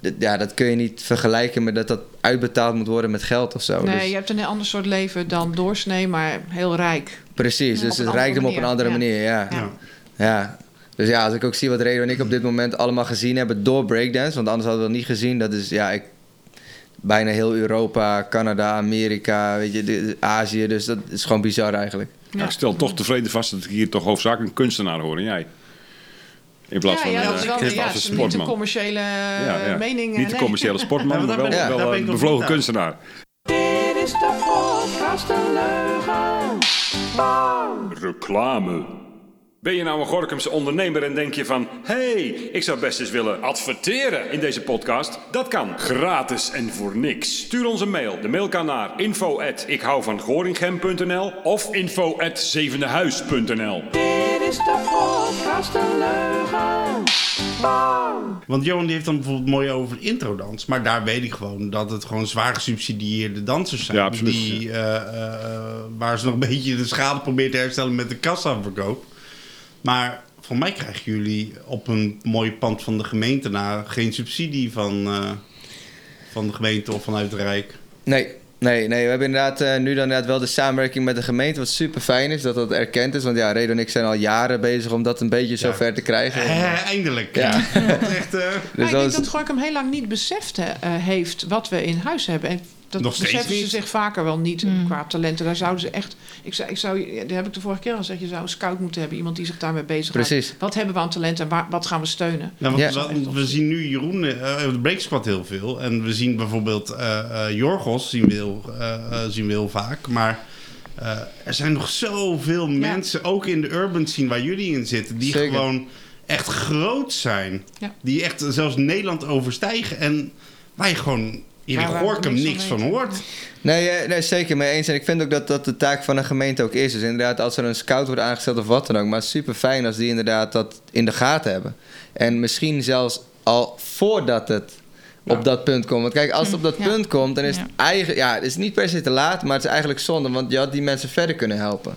dat- Ja, dat kun je niet vergelijken met dat dat uitbetaald moet worden met geld of zo. Nee, Dus- je hebt een heel ander soort leven dan doorsnee, maar heel rijk. precies, Ja, dus het hem op een andere manier. Ja. Ja. Ja. Dus ja, als ik ook zie wat Redo en ik op dit moment allemaal gezien hebben door breakdance, want anders hadden we dat niet gezien. Dat is ja, ik, bijna heel Europa, Canada, Amerika, weet je, de- Azië. Dus dat is gewoon bizar eigenlijk. Ja, ik stel toch tevreden vast dat ik hier toch hoofdzakelijk een kunstenaar hoor en jij. In plaats ja, van ja, is wel eh, ja, als een is niet een sportman. commerciële eh, Ja, ja. mening. eh, Niet de nee. commerciële sportman, Ja, maar wel, wel ben een bevlogen kunstenaar. Dit is de podcast een leugen. Bam. Reclame. Ben je nou een Gorkumse ondernemer en denk je van... hey, ik zou best eens willen adverteren in deze podcast? Dat kan. Gratis en voor niks. Stuur ons een mail. De mail kan naar info of info at zevendehuis.nl. Dit is de podcast een leugen. Bam. Want Johan die heeft dan bijvoorbeeld mooi over introdans. Maar daar weet ik gewoon dat het gewoon zwaar gesubsidieerde dansers zijn. Ja, absoluut, Die, eh, eh, waar ze nog een beetje de schade proberen te herstellen met de kassaverkoop. Maar voor mij krijgen jullie op een mooi pand van de gemeente na geen subsidie van, eh, van de gemeente of vanuit het Rijk. Nee, nee, nee. We hebben inderdaad eh, nu dan inderdaad wel de samenwerking met de gemeente, wat super fijn is dat dat erkend is. Want ja, Redo en ik zijn al jaren bezig om dat een beetje zo Ja. ver te krijgen. Eh, eindelijk. Ja. Echt, Dus Maar ik dat denk dat Gorkum heel lang niet beseft eh, heeft wat we in huis hebben. En dat Nog steeds beseffen ze zich vaker wel niet Mm. qua talenten. Daar zouden ze echt. Ik zou, ik zou, dat heb ik de vorige keer al gezegd. Je zou een scout moeten hebben, iemand die zich daarmee bezighoudt. Precies. Wat hebben we aan talent en waar, wat gaan we steunen? Nou, Ja. we, we zien nu Jeroen, eh de Break Squad heel veel. En we zien bijvoorbeeld eh, eh, Jorgos zien we, heel, zien we heel vaak. Maar eh, er zijn nog zoveel mensen, ook in de urban scene waar jullie in zitten, die Zeker. gewoon echt groot zijn. Ja. Die echt zelfs Nederland overstijgen. En waar je gewoon hier in we Gorkum niks van hoort. Nee, eh, nee, zeker mee eens. En ik vind ook dat dat de taak van een gemeente ook is. Dus inderdaad, als er een scout wordt aangesteld of wat dan ook. Maar super fijn als die inderdaad dat in de gaten hebben. En misschien zelfs al voordat het op dat punt komt. Want kijk, als het op dat Ja. punt komt, dan is het Ja. eigenlijk... Ja, het is niet per se te laat, maar het is eigenlijk zonde. Want je had die mensen verder kunnen helpen.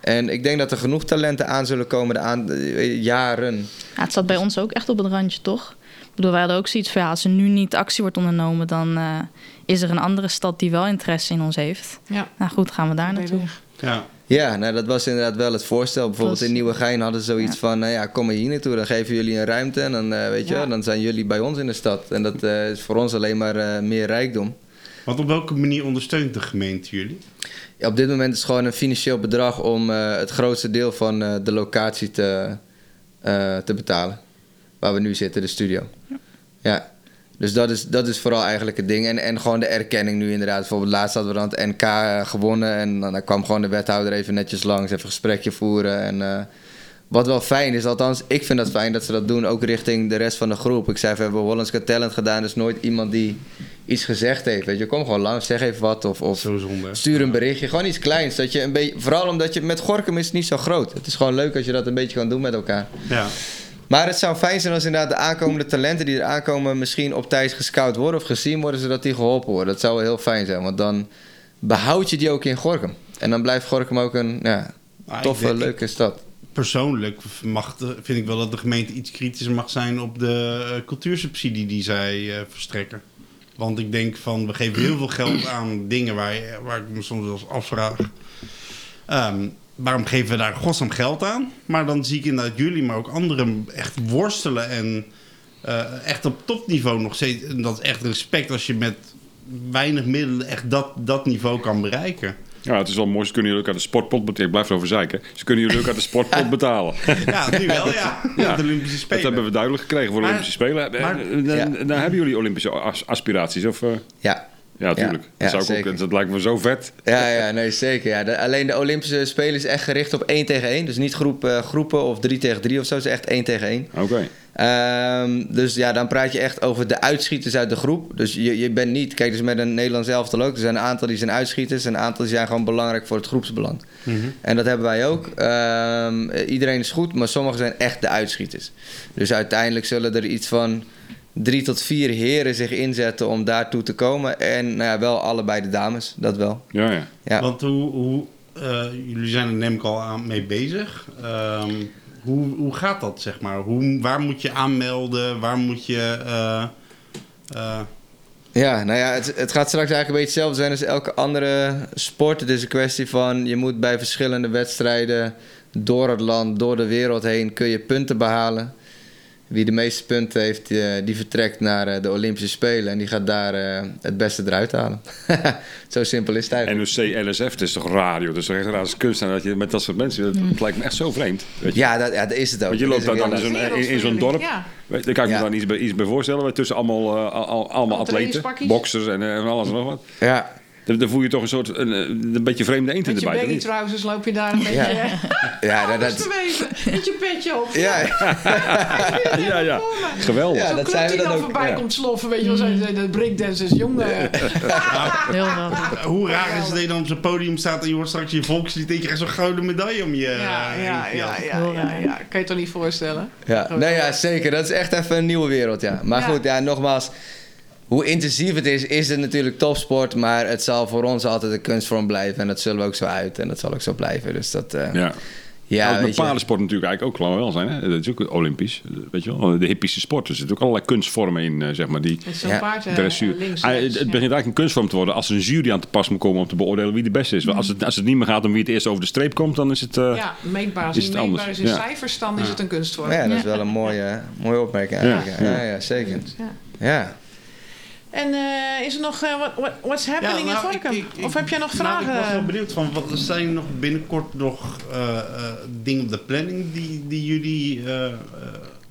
En ik denk dat er genoeg talenten aan zullen komen de aan, eh, jaren. Ja, het zat bij ons ook echt op het randje, toch? Ik bedoel, wij hadden ook zoiets van... Ja, als er nu niet actie wordt ondernomen... dan eh, is er een andere stad die wel interesse in ons heeft. Ja, Nou goed, gaan we daar naartoe. Ja. Ja, nou, dat was inderdaad wel het voorstel. Bijvoorbeeld in Nieuwegein hadden ze zoiets Ja. van... Nou ja, kom maar hier naartoe, dan geven jullie een ruimte... en dan, eh, weet je Ja. dan zijn jullie bij ons in de stad. En dat eh, is voor ons alleen maar eh, meer rijkdom. Want op welke manier ondersteunt de gemeente jullie? Ja, op dit moment is het gewoon een financieel bedrag... om eh, het grootste deel van eh, de locatie te, eh, te betalen. Waar we nu zitten, de studio. Ja. Dus dat is, dat is vooral eigenlijk het ding. En, en gewoon de erkenning nu inderdaad. Bijvoorbeeld laatst hadden we dan het NK eh, gewonnen. En dan kwam gewoon de wethouder even netjes langs. Even een gesprekje voeren. En eh, wat wel fijn is, althans ik vind dat fijn dat ze dat doen. Ook richting de rest van de groep. Ik zei, we hebben Hollands Got Talent gedaan. Dus nooit iemand die iets gezegd heeft. Weet je, kom gewoon langs, zeg even wat. Of, of Zo zonde. stuur een berichtje. Gewoon iets kleins. Dat je een beetje, vooral omdat je met Gorkum is het niet zo groot. Het is gewoon leuk als je dat een beetje kan doen met elkaar. Ja. Maar het zou fijn zijn als inderdaad de aankomende talenten die er aankomen... misschien op tijd gescout worden of gezien worden... zodat die geholpen worden. Dat zou wel heel fijn zijn. Want dan behoud je die ook in Gorkum. En dan blijft Gorkum ook een ja, toffe, denk- leuke stad. Persoonlijk mag de- vind ik wel dat de gemeente iets kritischer mag zijn op de eh, cultuursubsidie die zij eh, verstrekken. Want ik denk van, we geven heel veel geld aan dingen waar, waar ik me soms wel eens afvraag. Ehm, waarom geven we daar godsnaam geld aan? Maar dan zie ik inderdaad jullie, maar ook anderen echt worstelen en eh, echt op topniveau nog steeds. En dat is echt respect als je met weinig middelen echt dat, dat niveau kan bereiken. Ja, het is wel mooi. Ze kunnen jullie ook uit de sportpot betalen. Ik blijf erover zeiken. Ze kunnen jullie ook uit de sportpot betalen. Ja, nu wel, ja. Ja. De Olympische Dat Spelen. hebben we duidelijk gekregen voor de Maar- Olympische Spelen. Eh, maar- eh, dan, Ja. dan hebben jullie Olympische as- aspiraties? Of, eh, Ja, ja, natuurlijk. Ja, dat, zou ik ook, dat lijkt me zo vet. ja, ja nee, zeker. Ja. De- alleen de Olympische Spelen is echt gericht op 1 tegen 1. Dus niet groep, eh, groepen of 3 tegen 3 of zo. Het is echt 1 tegen 1. Oké. Ehm, dus ja, dan praat je echt over de uitschieters uit de groep. Dus je, je bent niet... Kijk, dus met een Nederlands elftal ook. Er zijn een aantal die zijn uitschieters... en een aantal die zijn gewoon belangrijk voor het groepsbelang. Mhm. En dat hebben wij ook. Ehm, iedereen is goed, maar sommigen zijn echt de uitschieters. Dus uiteindelijk zullen er iets van drie tot vier heren zich inzetten om daartoe te komen. En nou ja, wel allebei de dames, dat wel. Ja, ja. Ja. Want hoe, hoe eh, jullie zijn er neem ik al aan mee bezig. Ehm, hoe, hoe gaat dat, zeg maar? Hoe, waar moet je aanmelden? Waar moet je... eh, eh, Ja, nou ja, het, het gaat straks eigenlijk een beetje hetzelfde zijn als elke andere sport. Het is een kwestie van je moet bij verschillende wedstrijden door het land, door de wereld heen, kun je punten behalen. Wie de meeste punten heeft, eh, die vertrekt naar eh, de Olympische Spelen en die gaat daar eh, het beste eruit halen. Zo simpel is het eigenlijk. NOC, LSF, het is toch radio? Dat is toch echt raar als kunst. En dat je met dat soort mensen... Dat, dat lijkt me echt zo vreemd. Weet je? Ja, dat, ja, dat is het ook. Want je loopt daar dan in zo'n, in, in zo'n dorp. Ja. Weet, daar kan ik Ja. me dan iets bij, iets bij voorstellen. Tussen allemaal, eh, al- al- allemaal atleten, boxers en, en alles en nog wat. Ja, Dan, dan voel je toch een soort een, een beetje vreemde eend in Met de je baggy niet? trousers loop je daar een beetje... Ja. Ja. ja dat, Dat is dat, te. Met je petje op. ja, Ja, ja. Geweldig. Ja, dat zijn we die dan ook, voorbij ja. komt sloffen, weet je wel. Zijn de breakdancers, jongen. Heel grappig. hoe raar is het dat je dan op zo'n podium staat en je hoort straks je volkslied en je krijgt zo'n gouden medaille om je... Ja, eh, ja, heen ja, ja, ja, ja. Kan je toch niet voorstellen? Ja, nee, ja, zeker. Dat is echt even een nieuwe wereld, ja. Maar Ja. goed, ja, nogmaals. Hoe intensief het is, is het natuurlijk topsport. Maar het zal voor ons altijd een kunstvorm blijven. En dat zullen we ook zo uit. En dat zal ook zo blijven. Dus dat, eh, ja. Ja, met paardensport natuurlijk eigenlijk ook gewoon wel zijn. Hè? Dat is ook olympisch. Weet je wel? De hippische sport. Er zitten ook allerlei kunstvormen in, eh, zeg maar. Die Ja, paard eh, dressuur. links, Ah, het ja. begint eigenlijk een kunstvorm te worden als er een jury aan te pas moet komen om te beoordelen wie de beste is. Want als het, als het niet meer gaat om wie het eerst over de streep komt, dan is het... eh, Ja, meetbaar. Als is het meetbaar anders. is in Ja. cijfers, dan is het een kunstvorm. Ja, dat is wel een mooie, mooie opmerking eigenlijk. Ja, ja, ja zeker. Ja. En eh, is er nog eh, what, what- what's happening nou, in Gorkum? ik- ik- of heb jij nog nou, vragen? ik was wel benieuwd van, wat er zijn nog binnenkort nog eh, dingen op de planning die, die jullie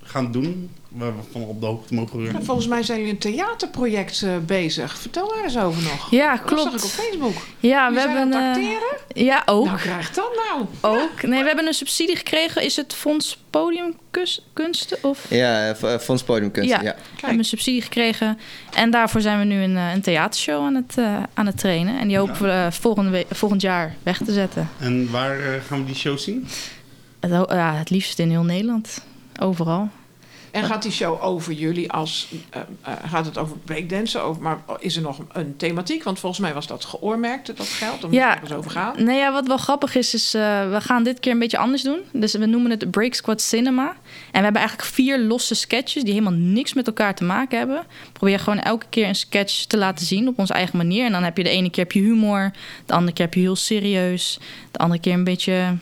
gaan doen? Waar we van op de hoogte mogen Ja, volgens mij zijn jullie een theaterproject eh, bezig. Vertel daar eens over nog. Ja, Dat zag ik op klopt. Facebook. Ja, We hebben... aan het eh, acteren? ja, ook. Nou, krijg dat nou. ook. Nee, we hebben een subsidie gekregen. Is het Fonds Podiumkunsten? Of... Ja, eh, Fonds Podiumkunst. Ja. Ja. We hebben een subsidie gekregen. En daarvoor zijn we nu een, een theatershow aan het, eh, aan het trainen. En die hopen we volgende we- volgend jaar weg te zetten. En waar gaan we die show zien? Het, ja, het liefst in heel Nederland. Overal. En gaat die show over jullie als... eh, eh, gaat het over breakdansen? Over, maar is er nog een thematiek? Want volgens mij was dat geoormerkt, dat geld. Daar moet Ja. eens over gaan. Nee, ja, wat wel grappig is, is eh, we gaan dit keer een beetje anders doen. Dus we noemen het Break Squad Cinema. En we hebben eigenlijk vier losse sketches die helemaal niks met elkaar te maken hebben. We proberen gewoon elke keer een sketch te laten zien op onze eigen manier. En dan heb je de ene keer heb je humor, de andere keer heb je heel serieus, de andere keer een beetje,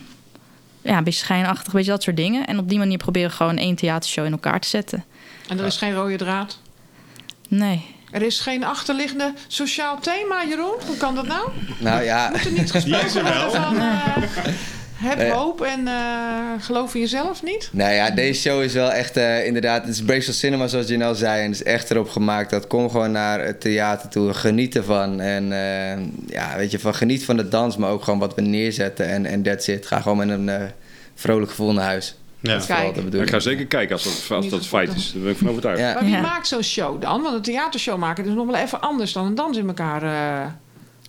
ja, een beetje schijnachtig, een beetje dat soort dingen. En op die manier proberen we gewoon één theatershow in elkaar te zetten. En er is geen rode draad. Nee. Er is geen achterliggende sociaal thema, Jeroen. Hoe kan dat nou? Nou ja, Moet er niet gesproken wel. worden van... eh, heb Nee. hoop en eh, geloof in jezelf niet? nou ja, deze show is wel echt eh, inderdaad, het is Bracewell Cinema zoals je al zei. En het is echt erop gemaakt dat kom gewoon naar het theater toe, geniet ervan. En eh, ja, weet je, van geniet van de dans, maar ook gewoon wat we neerzetten en, en that's it. Ga gewoon met een eh, vrolijk gevoel naar huis. Ja. Ik ga zeker kijken als dat, als dat feit is. Daar ben ik van overtuigd. Ja. Maar wie Ja. maakt zo'n show dan? Want een theatershow maken is nog wel even anders dan een dans in elkaar.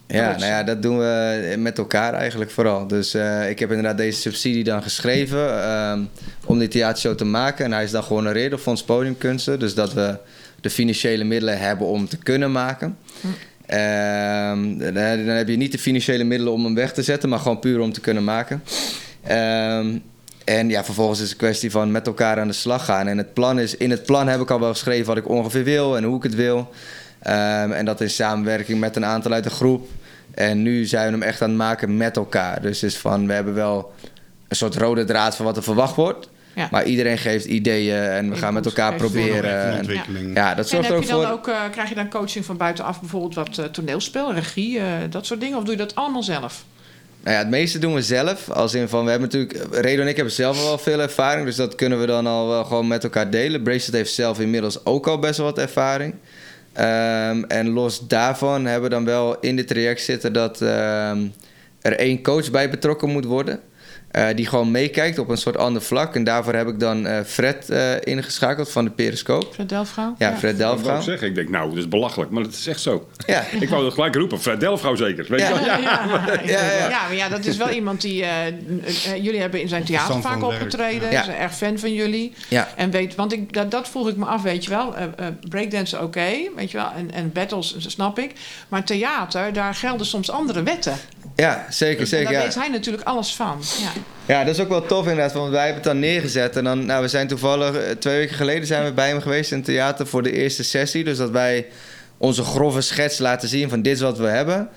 Eh. Ja, nou ja, dat doen we met elkaar eigenlijk vooral. Dus eh, ik heb inderdaad deze subsidie dan geschreven ehm, om die theatershow te maken. En hij is dan gehonoreerd door Fonds Podiumkunsten. Dus dat we de financiële middelen hebben om te kunnen maken. Ehm, dan, dan heb je niet de financiële middelen om hem weg te zetten, maar gewoon puur om te kunnen maken. Ehm, en ja, vervolgens is het een kwestie van met elkaar aan de slag gaan. En het plan is, in het plan heb ik al wel geschreven wat ik ongeveer wil en hoe ik het wil. Ehm, en dat in samenwerking met een aantal uit de groep. En nu zijn we hem echt aan het maken met elkaar. Dus is van, we hebben wel een soort rode draad van wat er verwacht wordt. Ja. Maar iedereen geeft ideeën en we gaan met elkaar proberen. En, ontwikkeling. ja, dat En zorgt heb je dan voor. ook, eh, krijg je dan coaching van buitenaf, bijvoorbeeld wat eh, toneelspel, regie, eh, dat soort dingen? Of doe je dat allemaal zelf? Nou ja, het meeste doen we zelf. Als in van, we hebben natuurlijk... Redo en ik hebben zelf al wel veel ervaring. Dus dat kunnen we dan al wel gewoon met elkaar delen. Bracelet heeft zelf inmiddels ook al best wel wat ervaring. Ehm, en los daarvan hebben we dan wel in dit traject zitten... dat ehm, er één coach bij betrokken moet worden. Eh, die gewoon meekijkt op een soort ander vlak. En daarvoor heb ik dan eh, Fred eh, ingeschakeld van de Periscoop. Fred Delfgauw? Ja, Fred Ik wou ook Delfgauw. zeggen, ik denk, nou, dat is belachelijk, maar dat is echt zo. Ja, Ik wou dat gelijk roepen, Fred Delfgauw zeker. Weet je Ja. wel? Ja, ja, Ja, ja. ja, maar ja, dat is wel iemand die... jullie hebben in zijn theater vaak opgetreden. Ja. Is een erg fan van jullie. ja. En weet, want ik, dat, dat vroeg ik me af, weet je wel. eh eh, breakdansen oké, weet je wel. En, en battles snap ik. Maar theater, daar gelden soms andere wetten. Ja zeker, En zeker. daar ja. weet hij natuurlijk alles van. Ja. Ja, dat is ook wel tof inderdaad, want wij hebben het dan neergezet. En dan, nou, we zijn toevallig, eh, twee weken geleden zijn we bij hem geweest in het theater voor de eerste sessie. Dus dat wij onze grove schets laten zien van dit is wat we hebben.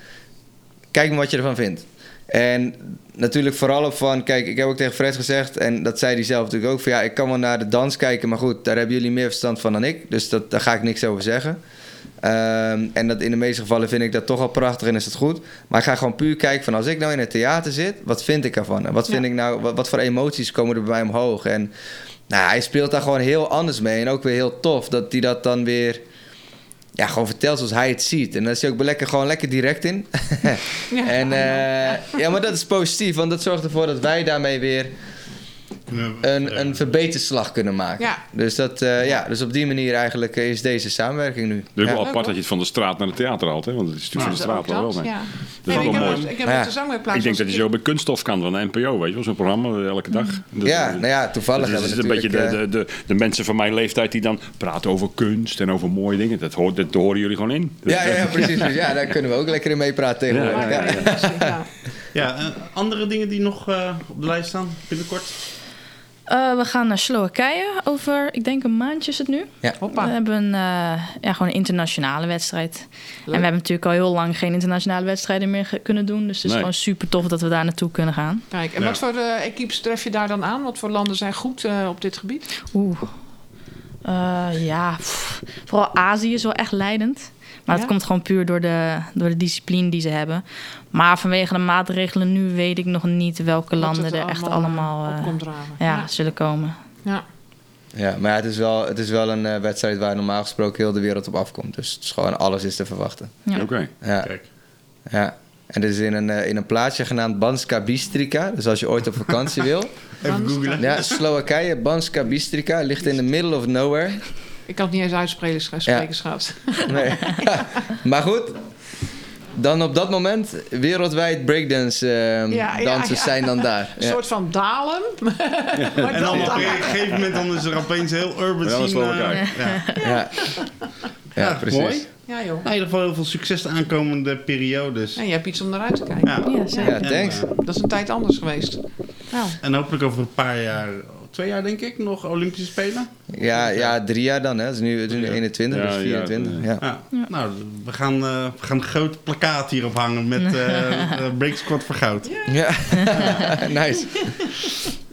Kijk maar wat je ervan vindt. En natuurlijk vooral op van, kijk, ik heb ook tegen Fred gezegd, en dat zei hij zelf natuurlijk ook, van ja, ik kan wel naar de dans kijken, maar goed, daar hebben jullie meer verstand van dan ik. Dus dat, daar ga ik niks over zeggen. Ehm, en dat in de meeste gevallen vind ik dat toch al prachtig en is het goed. Maar ik ga gewoon puur kijken van als ik nou in het theater zit, wat vind ik ervan? En wat vind Ja. ik nou, wat, wat voor emoties komen er bij mij omhoog? En nou, hij speelt daar gewoon heel anders mee. En ook weer heel tof dat hij dat dan weer ja, gewoon vertelt zoals hij het ziet. En daar is hij ook lekker, gewoon lekker direct in. En eh, ja, maar dat is positief, want dat zorgt ervoor dat wij daarmee weer een, een verbeterslag kunnen maken. Ja. Dus, dat, eh, ja, dus op die manier eigenlijk eh, is deze samenwerking nu. Het is ook Ja. wel apart dat je het van de straat naar het theater haalt, hè? want het is natuurlijk van de straat wel wel. dat, ja. is Nee, ook ik wel heb, mooi. Ik heb de zangwerkplaats Ik denk dat je zo bij kunststof kan van de NPO, weet je wel, zo'n programma eh, elke dag. Dat- Ja, dat- nou ja, toevallig dat is, het een beetje de, de, de, de mensen van mijn leeftijd die dan praten over kunst en over mooie dingen. Dat, hoort, dat horen jullie gewoon in. Ja, ja, ja, precies. Dus ja, daar kunnen we ook lekker in meepraten tegenwoordig. Ja, Ja, ja, Ja, ja, ja. Ja, andere dingen die nog eh, op de lijst staan binnenkort? Eh, we gaan naar Slowakije over, ik denk een maandje is het nu. Hoppa. We hebben een, eh, ja, gewoon een internationale wedstrijd. En we hebben natuurlijk al heel lang geen internationale wedstrijden meer kunnen doen. Dus het is Nee. gewoon super tof dat we daar naartoe kunnen gaan. Kijk, en Ja. wat voor eh equipes tref je daar dan aan? Wat voor landen zijn goed eh, op dit gebied? Oeh. Eh, ja, pff, vooral Azië is wel echt leidend. Maar Ja? komt gewoon puur door de, door de discipline die ze hebben. Maar vanwege de maatregelen nu weet ik nog niet welke Wat landen het er echt allemaal eh, draven. ja, zullen komen. ja. Ja, maar het is wel, het is wel een eh, wedstrijd waar normaal gesproken heel de wereld op afkomt. Dus het is gewoon alles is te verwachten. Ja. Oké. Ja, Kijk. ja. En dit is in een, eh, in een plaatsje genaamd Banska Bistrica. Dus als je ooit op vakantie wil. Even googlen. Ja, Slowakije, Banska Bistrica. Ligt in the middle of nowhere. Ik kan het niet eens uitspreken, spreken, schat. Nee. maar goed. Dan op dat moment wereldwijd breakdance eh, Ja, dansers ja. zijn dan daar. Een Ja. soort van dalen. maar En dan op een gegeven moment dan is er opeens heel urban scene. Slowakije. eh, ja. Ja. Ja, ja, precies. mooi. Ja, joh. Nou, in ieder geval heel veel succes de aankomende periodes. En je hebt iets om naar uit te kijken. Ja. Ja, zeker. Ja, thanks. En, eh, Dat is een tijd anders geweest. Nou, en hopelijk over een paar jaar, twee jaar denk ik, nog Olympische Spelen. Ja, ja, drie jaar dan. Hè. Het is nu, het is nu 21, Ja, dus ja, 24. Ja, Ja. Nou, we gaan, eh, we gaan een groot plakkaat hierop hangen met eh eh, Break Squad voor goud. ja. nice.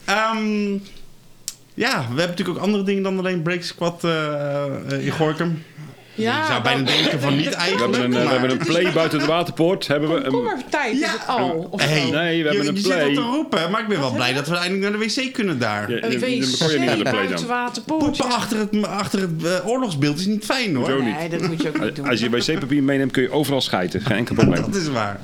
Ehm, ja, we hebben natuurlijk ook andere dingen dan alleen Break Squad eh, eh, in Gorkum. Ja, Je zou bijna denken van niet We hebben eigenlijk. een, we hebben een play buiten de waterpoort. Hebben we een, Komkommertijd is Ja. het al. Of Hey, zo. Nee, we hebben je, een je zit al play. te roepen, maar ik ben wel blij dat we eindelijk naar de wc kunnen daar. Ja, Een dan- dan wc kon je niet naar de play buiten dan. waterpoort. Poepen ja. achter het, achter het eh, oorlogsbeeld is niet fijn hoor. Zo niet. Nee, dat moet je ook niet doen. Als je wc-papier meeneemt, kun je overal schijten. Geen enkel probleem. Dat is waar.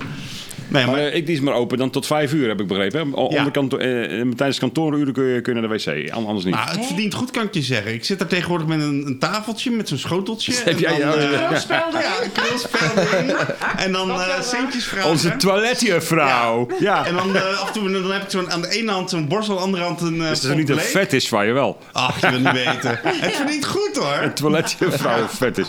Nee, Maar maar, ik die is maar open dan tot vijf uur, heb ik begrepen. hè? Ja. Kanto- eh, eh, tijdens kantooruren kun je, kun je naar de wc, an- anders niet. nou, het verdient goed, kan ik je zeggen. Ik zit daar tegenwoordig met een, een tafeltje met zo'n schoteltje. heb jij en dan, jou- eh, ja. En dan eh centjes vragen. Onze toiletjuffrouw. Ja. En dan eh, af en toe dan heb ik zo'n, aan de ene hand zo'n borstel, aan de andere hand een uh, Dus dat is niet een vet is van je wel. Ach, je wil niet weten. Het verdient goed hoor. Een toiletjuffrouw vet is.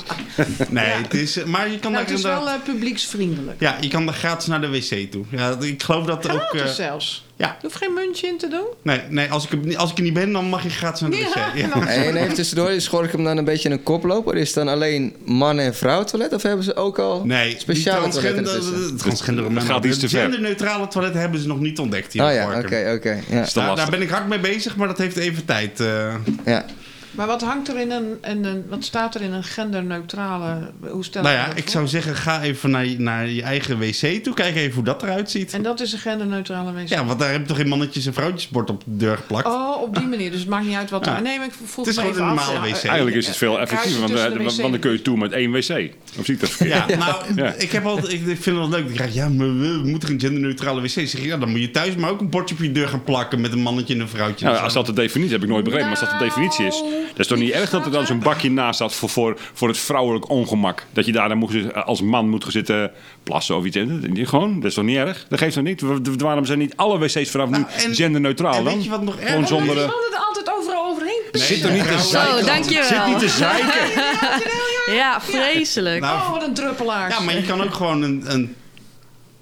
Nee, het is... Maar je kan Nou, daar het is wel publieksvriendelijk. Ja, je kan daar gratis naar de wc toe. Ja, ik geloof dat ook... Gratis eh, zelfs. ja, Je hoeft geen muntje in te doen. nee, nee als, ik, er- als ik er niet ben, dan mag je gratis naar de Ja, wc. en dan- En even tussendoor, is Gorkum dan een beetje een koploper? Is het dan alleen man- en vrouw-toilet? Of hebben ze ook al Nee, speciale die toiletten transgender, transgender gaat iets te ver. genderneutrale toiletten hebben ze nog niet ontdekt hier Oh in ja, oké, oké. ja. Daar, ben ik hard mee bezig, maar dat heeft even tijd. eh. ja. Maar wat hangt er in een, in een wat staat er in een genderneutrale, hoe stel nou ja, ik voor? zou zeggen, ga even naar, je- naar je eigen wc toe. Kijk even hoe dat eruit ziet. En dat is een genderneutrale wc. Ja, want daar heb je toch geen mannetjes en vrouwtjesbord op de deur geplakt. Oh, op die manier. Dus het maakt niet uit wat er... Ja. Nee, maar ik vroeg Het is me gewoon even een normale wc. Eigenlijk is het veel effectiever, want, de dan kun je toe met één wc. Of zie ik dat verkeerd? Ja, nou, Ja. ik, heb altijd, ik vind het wel leuk. Ik krijg, ja, maar we, moeten een genderneutrale wc. Zeg ik, ja, dan moet je thuis maar ook een bordje op je deur gaan plakken met een mannetje en een vrouwtje. Nou, als dat de definitie heb ik nooit begrepen, maar als dat de definitie is, dat is toch niet erg dat er dan zo'n bakje naast staat voor, voor, voor het vrouwelijk ongemak. Dat je daar dan moet, als man moet gaan zitten plassen of iets. Gewoon, dat is toch niet erg? Dat geeft toch niet? Waarom zijn niet alle wc's vanaf nu Nou, en- genderneutraal en dan? weet je wat nog Gewoon erger zonder... Eh, altijd overal overheen. Zit er niet te zeiken? Zo, dankjewel. Zit niet te zeiken? Ja, vreselijk. Nou, Oh, wat een druppelaar. Ja, maar je kan ook gewoon een, een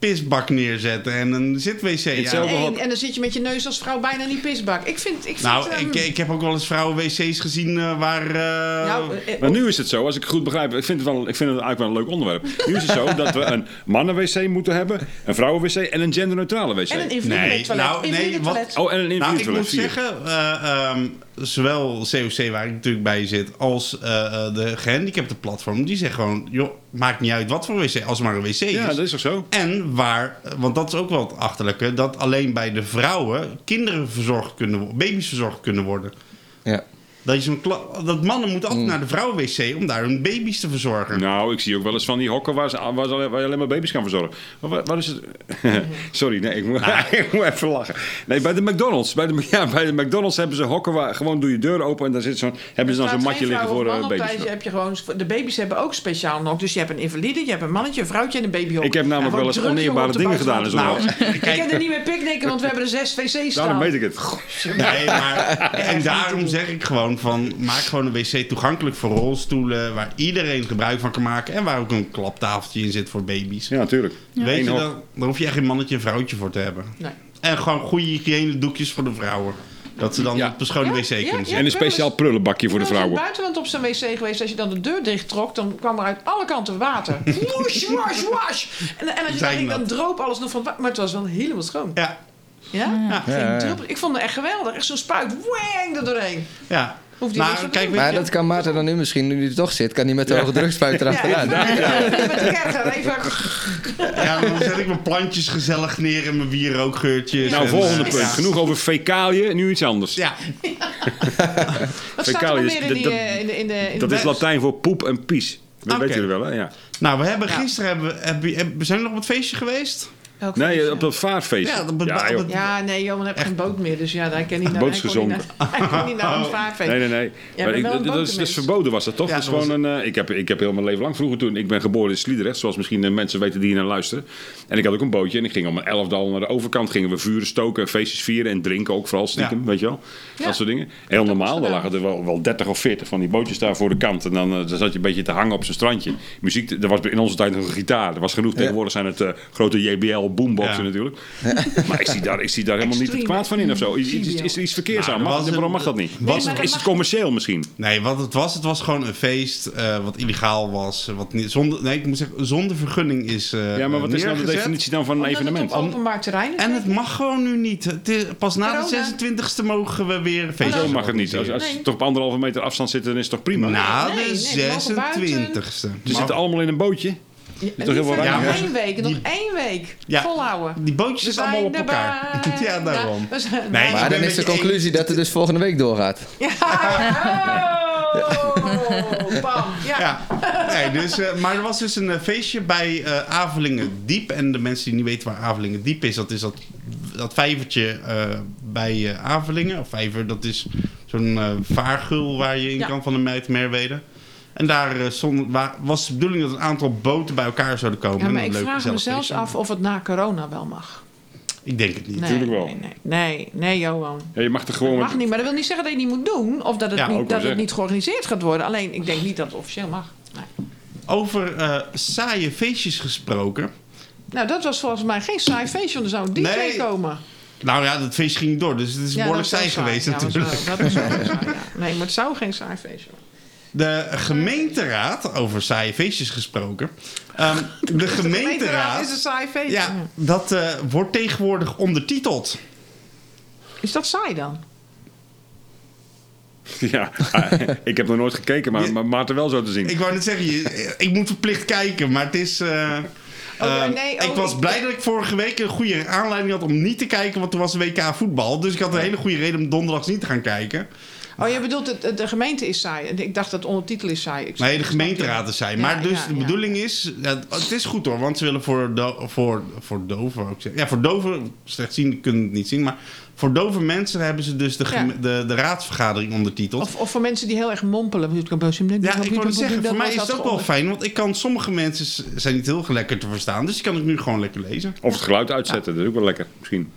pisbak neerzetten en een zit-wc. Ja. Hetzelfde. En, en dan zit je met je neus als vrouw bijna in die pisbak. Ik vind... Ik vind Nou, ehm, ik, ik heb ook wel eens vrouwen-wc's gezien eh, waar... eh, nou, eh, Maar nu is het zo, als ik het goed begrijp, ik vind het, wel, ik vind het eigenlijk wel een leuk onderwerp. Nu is het zo dat we een mannen-wc moeten hebben, een vrouwen-wc en een genderneutrale wc. en een invalide Nee, toilet. nou, nee, wat-. Oh, en een Nou, ik moet zeggen, eh, ehm, zowel COC, waar ik natuurlijk bij zit, als eh, eh, de gehandicapte platform, die zeggen gewoon, joh, maakt niet uit wat voor wc, als het maar een wc Ja, is. dat is toch zo? En waar, want dat is ook wel het achterlijke, dat alleen bij de vrouwen kinderen verzorgd kunnen worden, baby's verzorgd kunnen worden. Dat, je zo'n kla- dat mannen moeten altijd naar de vrouwen-wc om daar hun baby's te verzorgen. Nou, ik zie ook wel eens van die hokken waar, ze, waar, ze, waar je alleen maar baby's kan verzorgen. Maar wat, wat is het? Sorry, nee, ik moet, ik moet even lachen. Nee, bij de McDonald's. Bij de, ja, bij de McDonald's hebben ze hokken waar gewoon doe je deur open en daar zit zo'n, hebben ze dan zo'n matje liggen voor of eh, baby's. thuis. Je gewoon, de baby's hebben ook speciaal nog. Dus je hebt een invalide, je hebt een mannetje, een vrouwtje en een babyhok. Ik heb namelijk wel eens oneerbare dingen gedaan. zo. Nou, Ik kan er niet meer picknicken, want we hebben er zes wc's staan. Daarom weet ik het. Nee, maar en daarom zeg ik gewoon, gewoon van... maak gewoon een wc toegankelijk voor rolstoelen... waar iedereen gebruik van kan maken... en waar ook een klaptafeltje in zit voor baby's. Ja, natuurlijk. Weet Eén je, hok. daar, hoef je echt geen mannetje en vrouwtje voor te hebben. Nee. En gewoon goede hygiëne doekjes voor de vrouwen. Dat ze dan Ja. op een schone Ja, wc kunnen ja. zitten. En een speciaal prullenbakje voor de Ik was in het vrouwen. buitenland op zijn wc geweest. Als je dan de deur dicht trok, dan kwam er uit alle kanten water. Woesh, wash, wash. En, en als je dan dan dat. droop alles nog van. Maar het was wel helemaal schoon. Ja, Ja? Ja. Ik vond het echt geweldig. Echt zo'n spuit. Wang er doorheen. ja. Hoeft hij Nou, kijk, Maar je- dat kan Maarten dan nu misschien, nu hij er toch zit, kan hij met de hoge drukspuit erachteraan. Ja, Met de kerker even. Ja, dan zet ik mijn plantjes gezellig neer en mijn wierookgeurtjes. Nou, en, volgende eh, punt. ja. Genoeg over fecaliën, nu iets anders. Ja, Wat staat er in, die, dat- in de... In de in Dat de- is Latijn voor poep en pies. Dat weten jullie wel, hè? Ja. nou, we hebben Ja. gisteren... Hebben, we- hebben, hebben, we zijn nog op het feestje geweest? Welk Nee, op dat vaartfeest. Ja, dat- ja, joh. Ja, nee, Johan heeft geen boot meer. Dus ja, hij kan niet naar, boot hij niet gezonken. naar, hij kon niet naar een vaartfeest. Nee, nee, nee. Ja, maar maar ik, wel een dat, is, dat is botenmens. verboden was dat toch? Ja, dat is gewoon een, eh, ik, heb, ik heb heel mijn leven lang vroeger toen... Ik ben geboren in Sliedrecht, zoals misschien eh, mensen weten die hier naar luisteren. En ik had ook een bootje en ik ging om een elfde al naar de overkant. Gingen we vuren stoken, feestjes vieren en drinken ook vooral stiekem, Ja. weet je wel. Ja. Dat soort dingen. Heel normaal, daar lagen er wel, wel 30 of 40 van die bootjes daar voor de kant. En dan, eh, dan zat je een beetje te hangen op zo'n strandje. Muziek, er was in onze tijd nog een gitaar. Er was genoeg. Tegenwoordig zijn het eh, grote JBL boomboxen Ja. natuurlijk. Maar ik zie daar, ik zie daar helemaal niet het kwaad van in of zo. Is, is, is er iets verkeers Nou, aan? een- waarom mag dat niet? was- is, maar het, is het commercieel misschien? Nee, wat het was, het was gewoon een feest eh, wat illegaal was. Wat niet, zonder, nee, ik moet zeggen, zonder vergunning is eh Ja, maar wat is nou de definitie dan van een Omdat het evenement? op openbaar terrein is. En het mag gewoon nu niet. Het is, pas na Corona. de 26e mogen we weer feestjes Zo mag het niet. Als, als Nee. ze toch op anderhalve meter afstand zitten, dan is het toch prima? Na Nee, nee, de we mogen buiten. 26e. Ze zitten allemaal in een bootje. Ja, toch heel nog één week, nog één week. Ja. Volhouden. Die bootjes We zitten allemaal op zijn elkaar. erbij. ja, daarom. zijn- Nee, Maar dan is de conclusie dat het dus volgende week doorgaat. Ja. Oh, bam. Ja. Ja, nee, dus, eh, maar er was dus een eh, feestje bij eh Avelingen Diep. En de mensen die niet weten waar Avelingen Diep is, dat is dat, dat vijvertje eh, bij eh, Avelingen. Of vijver, dat is zo'n vaargul waar je in Ja. kan van de meid Merwede. En daar eh, waar, was de bedoeling dat een aantal boten bij elkaar zouden komen. Ja, En maar ik leuk vraag me zelfs af of het na corona wel mag. Ik denk het niet. Nee, Tuurlijk wel. nee, nee, nee, nee, Johan. Ja, je mag er Dat gewoon... mag niet, maar dat wil niet zeggen dat je het niet moet doen. Of dat het, Ja, niet, dat het niet georganiseerd gaat worden. Alleen, ik denk niet dat het officieel mag. Nee. Over eh, saaie feestjes gesproken. Nou, dat was volgens mij geen saai feestje, want er zou een DJ Nee. komen. Nou ja, dat feest ging niet door, dus het is Ja, behoorlijk saai geweest. Ja, dat is natuurlijk. wel- dat is wel saai, ja. Nee, maar het zou geen saai feestje worden. De gemeenteraad, over saaie feestjes gesproken. Ehm, de Gemeenteraad gemeenteraad, is een saai feestje. ja, dat eh, wordt tegenwoordig ondertiteld. Is dat saai dan? Ja, ik heb nog nooit gekeken, maar, maar Maarten wel zo te zien. Ik wou net zeggen, je, ik moet verplicht kijken, maar het is... eh, Oh, ehm, nee, oh, ik was ik- blij dat ik vorige week een goede aanleiding had om niet te kijken, want toen was de WK voetbal. Dus ik had een hele goede reden om donderdags niet te gaan kijken. Oh, je bedoelt het, het- de gemeente is saai. Ik dacht dat de ondertitel is saai. Ik Nee, de gemeenteraad is zijn. Ja, Maar dus ja, de ja. bedoeling is... Ja, het is goed hoor, want ze willen voor, do, voor, voor doven ook zeggen. Ja, voor doven, slechtzienden kunnen het niet zien. Maar voor dove mensen hebben ze dus de, de, de raadsvergadering ondertiteld. Of, of voor mensen die heel erg mompelen. ja, ik wou het zeggen, voor mij is dat het ook wel fijn. Want ik kan sommige mensen zijn niet heel lekker te verstaan. Dus die kan ik nu gewoon lekker lezen. Of het geluid uitzetten, dat is ook wel lekker, misschien.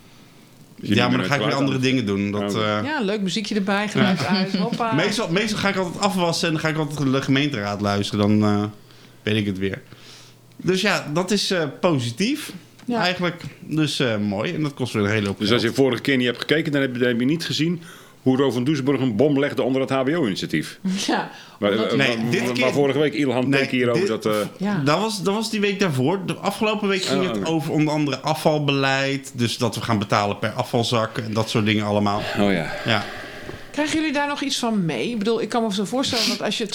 Ja, maar dan ga ik weer andere dingen doen. Dat, Oh, eh, Ja, leuk muziekje erbij, geluid uit. Hoppa. meestal, meestal ga ik altijd afwassen en dan ga ik altijd de gemeenteraad luisteren. Dan eh, weet ik het weer. Dus ja, dat is eh, positief. Ja. Eigenlijk. Dus eh, mooi. En dat kost weer een hele hoop Dus als je vorige keer niet hebt gekeken, dan heb je, dan heb je niet gezien hoe Ro van Doesburg een bom legde onder het HBO-initiatief. Ja, Waar, omdat die- Nee, waar- dit keer- vorige week Ilhan Nee, hier over dat... eh, ja. Dat, was, dat was die week daarvoor. De afgelopen week ging Oh, het over onder andere afvalbeleid. Dus dat we gaan betalen per afvalzak en dat soort dingen allemaal. oh ja. Ja. Krijgen jullie daar nog iets van mee? Ik bedoel, ik kan me zo voorstellen dat als je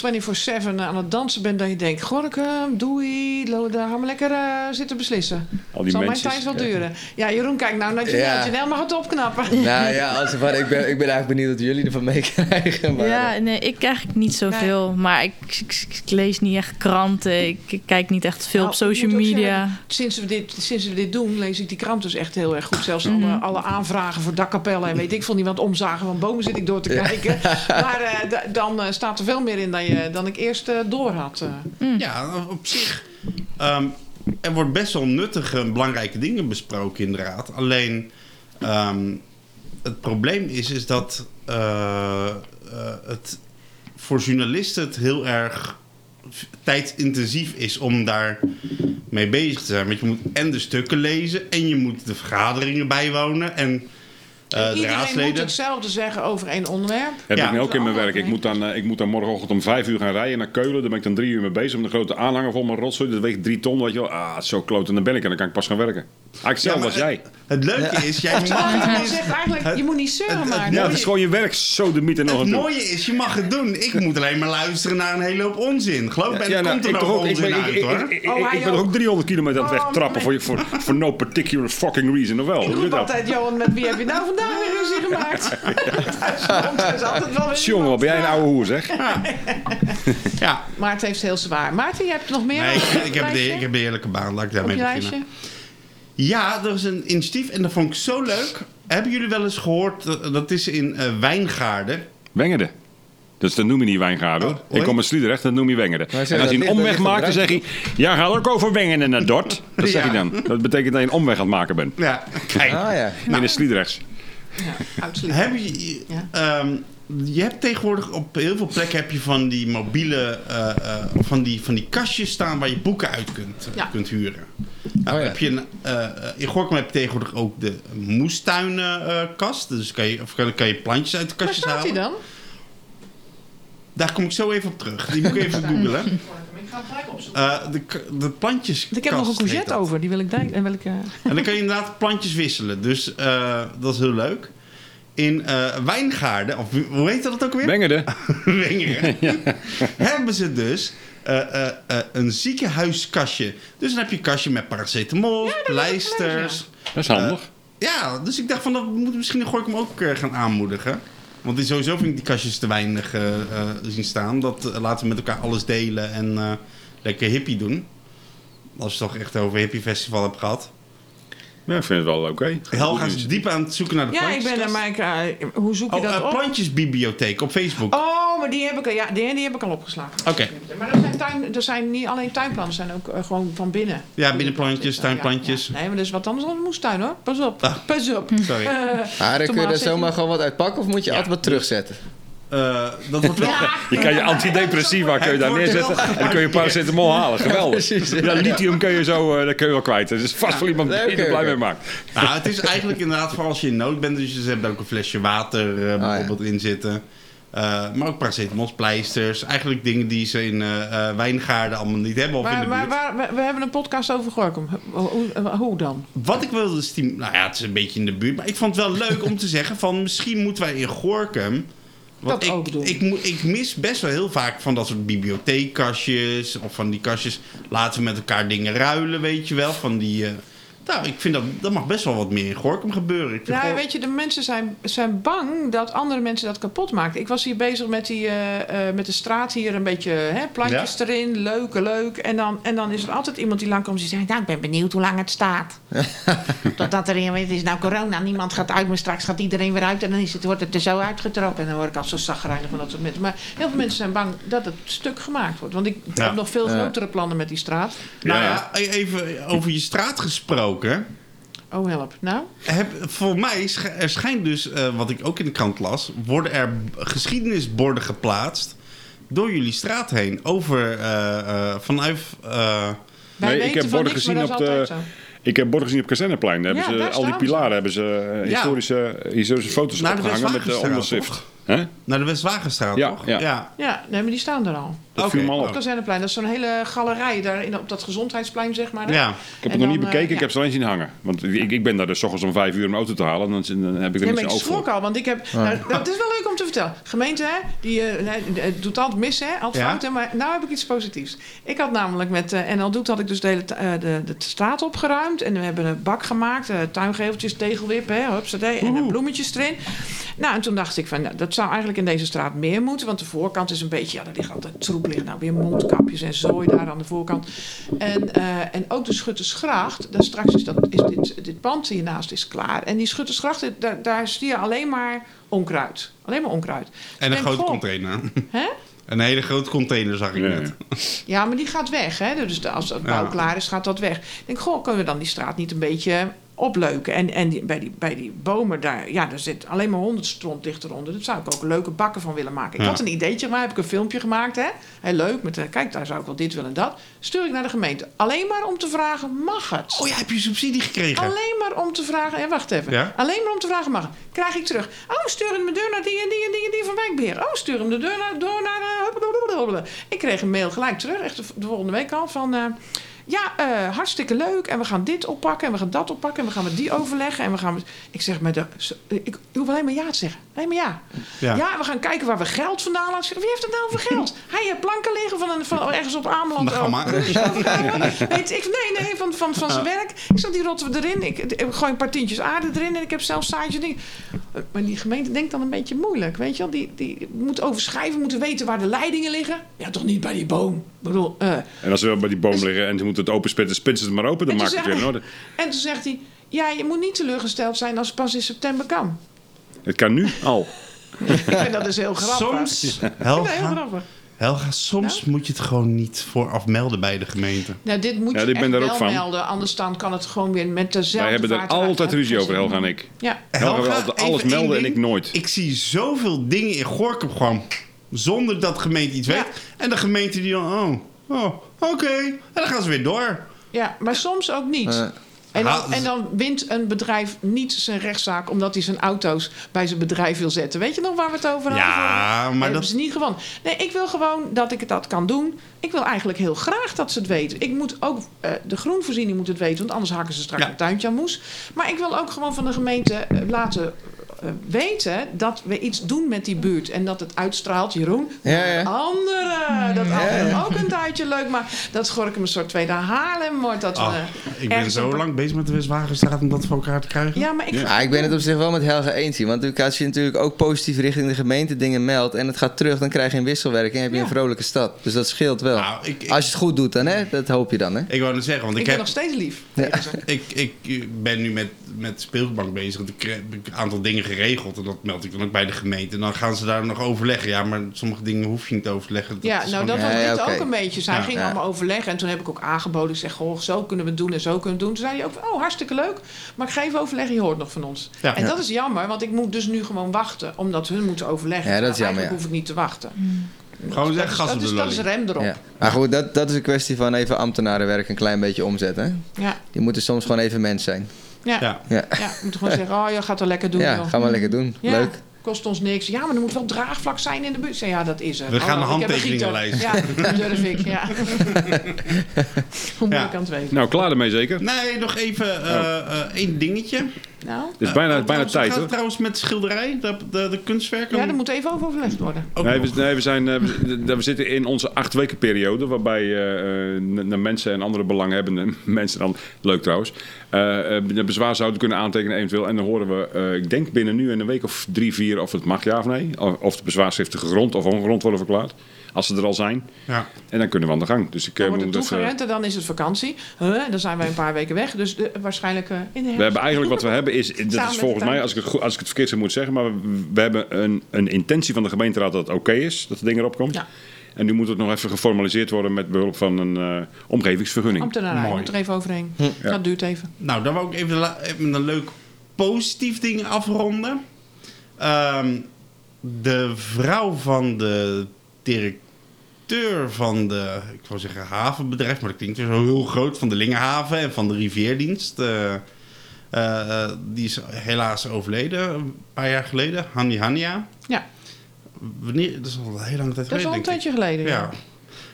24-7 aan het dansen bent... dat je denkt, Gorkum, doei, daar gaan we lekker eh, zitten beslissen. Al die Zal mijn mensen. tijd wel duren. Ja, Jeroen, kijk nou naar Janelle. Ja. Janelle mag het opknappen. Nou ja, als, maar ik, ben, ik ben eigenlijk benieuwd wat jullie ervan meekrijgen. Maar, Ja, nee, ik eigenlijk niet zoveel. Maar ik, ik, ik lees niet echt kranten. Ik, ik kijk niet echt veel Nou, op social moet ook media. zeggen, sinds, we dit, sinds we dit doen, lees ik die krant dus echt heel erg goed. Zelfs Mhm. alle, alle aanvragen voor dakkapellen en weet ik veel niet wat omzagen van bomen zit ik door te kijken. Maar eh, da- dan eh, staat er veel meer in dan, je, dan ik eerst eh, door had. eh. Ja, op zich. ehm, er wordt best wel nuttige en belangrijke dingen besproken in de raad. Alleen ehm, het probleem is, is dat eh, eh, het voor journalisten het heel erg tijdsintensief is om daar mee bezig te zijn. Want je moet en de stukken lezen en je moet de vergaderingen bijwonen en de Iedereen moet hetzelfde zeggen over één onderwerp. Heb Ja. ik nu ook in mijn werk. Ik moet, dan, eh, ik moet dan morgenochtend om vijf uur gaan rijden naar Keulen. Daar ben ik dan drie uur mee bezig. Om de grote aanhanger vol mijn rotzooi. Dat weegt drie ton. Weet je wel. Ah, zo kloot. En dan ben ik en dan kan ik pas gaan werken. Eigenlijk Ja, zelf maar als jij. Het leuke is, jij mag het zegt eigenlijk, je moet niet zeuren het- maar. het- Ja, het is gewoon je werk. Zo de mythe nog Het doen. mooie is, je mag het doen. Ik moet alleen maar luisteren naar een hele hoop onzin. Geloof me, en er nou, komt er ik nog ook. Onzin ik, uit, ik, hoor. ik, ik, Oh, ik ben ook ook. 300 kilometer aan het Oh, wegtrappen voor, voor, voor no particular fucking reason. Of wel? Ik altijd, Johan, met wie heb je nou vandaag weer ruzie gemaakt? Thuis is altijd wel weer Jongen, ben jij een oude hoer zeg. Ja. Maar het heeft heel zwaar. Maarten, je hebt nog meer Nee, ik, je ik, heb de, ik heb de heerlijke baan. Laat ik daarmee je beginnen. Ja, er is een initiatief en dat vond ik zo leuk. Hebben jullie wel eens gehoord, eh, dat is in eh, Wijngaarden. Wengerde. Dus dat noem je niet Wijngaarden hoor. Oh, ik kom uit Sliedrecht, dat noem je Wengerde. Maar zeg, En als hij dat een omweg maakt, dan zeg hij... Ja, ga ook over Wengeren naar Dort. Dat zeg Ja. je dan. Dat betekent dat je een omweg aan het maken bent. Ja, kijk. Ah ja. In de Sliedrechts. Ja. Heb je, Ja. ehm, je hebt tegenwoordig op heel veel plekken heb je van die mobiele, eh, eh, van, die, van die kastjes staan waar je boeken uit kunt, eh, Ja. kunt huren. Nou, Oh ja. heb je een, in Gorkum heb je tegenwoordig ook de moestuinenkast. dus kan je, of kan, kan je plantjes uit de Waar kastjes staat hij halen. dan? Daar kom ik zo even op terug. Die moet ik even googlen. Ik ga het gelijk opzoeken. Eh, de, de plantjes. Ik heb nog een courgette over, die wil ik denk. En wil ik, eh, En dan kan je inderdaad plantjes wisselen. Dus eh, dat is heel leuk. In eh, Wijngaarden, of hoe heet dat ook weer? Wengerde. Wengeren. hebben ze dus eh, eh, eh, een ziekenhuiskastje. Dus dan heb je een kastje met paracetamol, pleisters. Dat is handig. Ja, dus ik dacht van dat moet misschien in Gorkum ook eh, gaan aanmoedigen. Want die- sowieso vind ik die kastjes te weinig eh, eh, zien staan. Dat eh, laten we met elkaar alles delen en eh, lekker hippie doen. Als je het toch echt over hippie festival hebt gehad. Ja, ik vind het wel oké. Helga is diep aan het zoeken naar de Ja, ik plantjes. ben er, maar ik, hoe zoek je Oh, dat op? plantjesbibliotheek op Facebook. Oh, maar die heb ik, al- ja, die, die heb ik al opgeslagen. Oké. Maar er zijn, tuin, er zijn niet alleen tuinplanten, er zijn ook eh, gewoon van binnen. Ja, binnenplantjes, tuinplantjes. ja. Nee, maar dat is wat anders dan een moestuin hoor. Pas op. Ah. Pas op. Sorry. Eh, Maar dan kun je er je- zomaar gewoon wat uit pakken of moet je Ja. altijd wat terugzetten? Eh, dat wordt wel... Je kan je antidepressiva kun je daar wordt neerzetten wel en dan kun je paracetamol halen. Geweldig. precies, ja. Lithium kun je zo eh, dat kun je wel kwijt. Er is vast wel iemand die oké, er blij oké. mee maakt. Nou, het is eigenlijk inderdaad voor als je in nood bent. Dus ze hebben ook een flesje water Ah, eh, bijvoorbeeld in zitten. Eh, maar ook paracetamol, pleisters. Eigenlijk dingen die ze in eh, eh, wijngaarden allemaal niet hebben of in maar de maar buurt. waar, we, hebben een podcast over Gorkum. Hoe, hoe, dan? Wat ik wilde stim... Nou ja, het is een beetje in de buurt. Maar ik vond het wel leuk om te zeggen van... Misschien moeten wij in Gorkum... Dat ik, ook doen. Ik, ik mis best wel heel vaak van dat soort bibliotheekkastjes. Of van die kastjes. Laten we met elkaar dingen ruilen, weet je wel. Van die... nou, ik vind dat... Dat mag best wel wat meer in Gorkum gebeuren. Ik vind Nou, weet je, de mensen zijn, zijn bang dat andere mensen dat kapot maken. Ik was hier bezig met, die, eh, eh, met de straat hier, een beetje hè, plantjes erin, leuk, leuk. En dan, en dan is er altijd iemand die langkomt die zegt... nou, ik ben benieuwd hoe lang het staat. Totdat er iemand, het is nou corona, niemand gaat uit... maar straks gaat iedereen weer uit en dan is het, wordt het er zo uitgetrokken. En dan word ik al zo zagrijnig van dat soort mensen. Maar heel veel mensen zijn bang dat het stuk gemaakt wordt. Want ik Ja. heb nog veel grotere plannen met die straat. Nou ja, even over je straat gesproken. Oh, help. Nou? Heb, voor mij, sch- er schijnt dus, eh, wat ik ook in de krant las, worden er geschiedenisborden geplaatst door jullie straat heen. Over, eh, eh, vanuit, eh, Nee, ik heb borden niks, gezien op de- zo. Ik heb borden gezien op. Daar Ja, hebben ze, daar al die ze. pilaren hebben ze Ja. historische, historische foto's de opgehangen met onderschrift. Hè? naar de Westwagenstraat, Ja, toch? ja. Ja, nee, maar die staan er al. Dat viel me al op. Kazerneplein, dat is zo'n hele galerij daar in, op dat gezondheidsplein, zeg maar. Ja. Ik heb het nog niet dan, eh, bekeken, ik ja. heb ze alleen zien hangen. Want ik, ik ben daar dus 's ochtends om vijf uur om auto te halen. En dan, dan heb ik er Nee, maar ik schrok al, want ik heb... Nou, dat is wel leuk om te vertellen. Gemeente, hè, die eh, het doet altijd mis, hè, altijd Ja. fout. Hè, maar nou heb ik iets positiefs. Ik had namelijk met eh NL Doet had ik dus de, hele, eh, de, de straat opgeruimd. En we hebben een bak gemaakt, eh, tuingeveltjes, tegelwippen, hè, en eh, bloemetjes erin. Nou, en toen dacht ik van, nou, dat zou eigenlijk in deze straat meer moeten. Want de voorkant is een beetje, ja, daar ligt altijd troep liggen. Nou, weer mondkapjes en zooi daar aan de voorkant. En, eh, en ook de Schuttersgracht, daar straks is, dat, is dit, dit pand hiernaast is klaar. En die Schuttersgracht, daar, daar zie je alleen maar onkruid. Alleen maar onkruid. En een En grote goh, container. Hè? Een hele grote container zag ik Ja, net. Ja, maar die gaat weg. Hè? Dus als het bouw Ja. klaar is, gaat dat weg. Ik denk, goh, kunnen we dan die straat niet een beetje opleuken? En, en die, bij, die, bij die bomen daar, ja, daar zit alleen maar honderdstront ligt eronder. Daar zou ik ook leuke bakken van willen maken. Ik Ja. had een ideetje, maar heb ik een filmpje gemaakt. Hè? Heel leuk, met, eh, kijk, daar zou ik wel dit willen en dat. Stuur ik naar de gemeente. Alleen maar om te vragen, mag het? Oh, jij hebt je subsidie gekregen. Alleen maar om te vragen. Ja, wacht even. Ja? Alleen maar om te vragen mag. het. Krijg ik terug. Oh, stuur hem de deur naar die en die en die en die van Wijkbeheer. Oh, stuur hem de deur naar, door naar. eh, ik kreeg een mail gelijk terug, echt de, de volgende week al. Van. eh, ja, eh, hartstikke leuk. En we gaan dit oppakken en we gaan dat oppakken. En we gaan met die overleggen. En we gaan met... Ik zeg met de... Ik, hoef alleen maar ja te zeggen. Alleen maar ja. Ja. Ja, we gaan kijken waar we geld vandaan halen. Wie heeft het nou voor geld? Hij heeft planken liggen van, een, van ergens op Ameland. De gamma. Weet ik, nee, nee, van, van, van zijn werk. Ik zeg, die rotten we erin. Ik, ik gooi een paar tientjes aarde erin en ik heb zelfs zaadjes. Ding. Maar die gemeente denkt dan een beetje moeilijk, weet je wel. Die, die moet overschrijven, moeten weten waar de leidingen liggen. Ja, toch niet bij die boom. Ik bedoel, eh. En als ze wel bij die boom liggen en ze moeten het openspitten, spitsen ze het maar open, dan maakt het weer in orde. En toen zegt hij, ja, je moet niet teleurgesteld zijn als het pas in september kan. Het kan nu al. Ik vind dat dus heel grappig. Soms, Ik vind dat heel Helga, grappig. Helga, soms moet je het gewoon niet vooraf melden bij de gemeente. Nou, dit moet Ja, je ik ben echt daar wel ook van. melden. Anders dan kan het gewoon weer met dezelfde Wij hebben er eruit. altijd ruzie over, Helga en ik. Ja. Helga wil Helga, altijd alles melden en ik nooit. Ik zie zoveel dingen in Gorkum gewoon zonder dat de gemeente iets Ja. weet. En de gemeente die dan, oh, oh oké. En dan gaan ze weer door. Ja, maar soms ook niet. Eh. En dan, en dan wint een bedrijf niet zijn rechtszaak omdat hij zijn auto's bij zijn bedrijf wil zetten. Weet je nog waar we het over hadden? Ja, Dat maar hebben dat... ze niet gewonnen. Nee, ik wil gewoon dat ik het dat kan doen. Ik wil eigenlijk heel graag dat ze het weten. Ik moet ook, eh, de groenvoorziening moet het weten, want anders hakken ze straks Ja. een tuintje aan moes. Maar ik wil ook gewoon van de gemeente eh, laten weten dat we iets doen met die buurt. En dat het uitstraalt, Jeroen, Ja, ja. anderen. Dat anderen ook een tuintje leuk maar Dat Gorkum een soort tweede Haarlem wordt. Dat we Ah, ik ben zo lang bezig met de Westwagenstraat om dat voor elkaar te krijgen. Ja, maar ik... Ja. Ah, ik ben het op zich wel met Helga eens hier. Want als je natuurlijk ook positief richting de gemeente dingen meldt en het gaat terug, dan krijg je een wisselwerking en heb je Ja. een vrolijke stad. Dus dat scheelt wel. Nou, ik, ik, Als je het goed doet dan, hè? Dat hoop je dan, hè? ik wou net zeggen, want Ik ik, ben heb, nog steeds lief. Ik, ik ben nu met, met speelbank bezig. want Ik heb een aantal dingen geregeld en dat meld ik dan ook bij de gemeente. En dan gaan ze daar nog overleggen. Ja, maar sommige dingen hoef je niet te overleggen. Dat Ja, nou gewoon- dat was dit ook een beetje. Zij Ja. ging Ja. allemaal overleggen. En toen heb ik ook aangeboden. Ik zeg, goh, zo kunnen we het doen en zo kunnen we het doen. Toen zei hij ook, oh, hartstikke leuk. Maar ik ga even overleggen, je hoort nog van ons. Ja. En Ja. dat is jammer, want ik moet dus nu gewoon wachten. Omdat hun moeten overleggen. Ja, dat is Nou, jammer, Eigenlijk hoef ik niet te wachten. Gewoon Dat zeggen, is- gas dat op is, de dat is rem erop. Ja. Maar goed, dat, dat is een kwestie van even ambtenarenwerk een klein beetje omzetten. Hè? Ja, Die moeten soms gewoon even mens zijn. Ja. ja. Ja. Ja, we moeten gewoon zeggen, oh, je gaat er lekker doen. ja joh. ga maar lekker doen. Ja, Leuk. Kost ons niks. Ja, maar er moet wel draagvlak zijn in de bus. Ja, dat is er. We gaan Oh, heb handtekeningen lijsten. Ja, dat durf ik. Ja. Hoe moet Ja. ik aan het weten? Nou, klaar ermee zeker? Nee, nog even eh, eh, één dingetje. Nou, Het is bijna, bijna trouwens, tijd gaat het hoor. trouwens met schilderij, de, de, de kunstwerken. ja, er moet even over overlegd worden. Nee, we, nee, we, zijn, eh, we, we zitten in onze acht weken periode, waarbij eh, eh, mensen en andere belanghebbenden, mensen dan, leuk trouwens, eh, eh, de bezwaar zouden kunnen aantekenen eventueel. En dan horen we, eh, ik denk binnen nu en een week of drie, vier, of het mag ja of nee. Of, of de bezwaarschriften gegrond of ongegrond worden verklaard. Als ze er al zijn. Ja. En dan kunnen we aan de gang. Dus ik eh, Dan wordt moet het even... toegerend en dan is het vakantie. Huh, dan zijn wij een paar weken weg. Dus de- waarschijnlijk eh, in de herfst. We hebben eigenlijk wat we hebben is, dat is volgens de mij, als ik, het, als ik het verkeerd zou moeten zeggen, maar we, we hebben een, een intentie van de gemeenteraad dat het oké is, dat het ding erop komt. Ja. En nu moet het nog even geformaliseerd worden met behulp van een eh, omgevingsvergunning. Ambtenarij, moet er even overheen. Ja. Dat duurt even. Nou, dan wou ik even, een leuk positief ding afronden. Ehm, de vrouw van de directeur van de, ik wou zeggen havenbedrijf, maar dat klinkt weer zo heel groot, van de Lingenhaven en van de Rivierdienst. eh, eh, die is helaas overleden een paar jaar geleden, Hani Hania. Ja, Wanneer? Dat is al een hele lange tijd dat is geleden. al een tijdje geleden. Ja. Ja.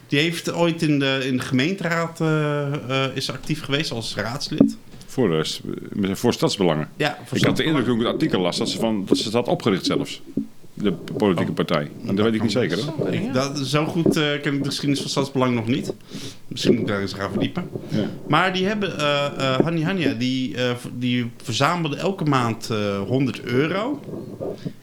Die heeft ooit in de, in de gemeenteraad eh, eh, is actief geweest als raadslid. Voor, de, voor stadsbelangen. Ja, voor Ik had de indruk toen ik het artikel las dat ze, van, dat ze het had opgericht zelfs. De politieke partij. Maar dat weet ik niet zeker. Hoor. Ja. Ik, dat, zo goed eh, ken ik de geschiedenis van Stadsbelang nog niet. Misschien moet ik daar eens gaan verdiepen. Ja. Maar die hebben, eh eh Hani Hania, die, eh, die verzamelde elke maand eh 100 euro.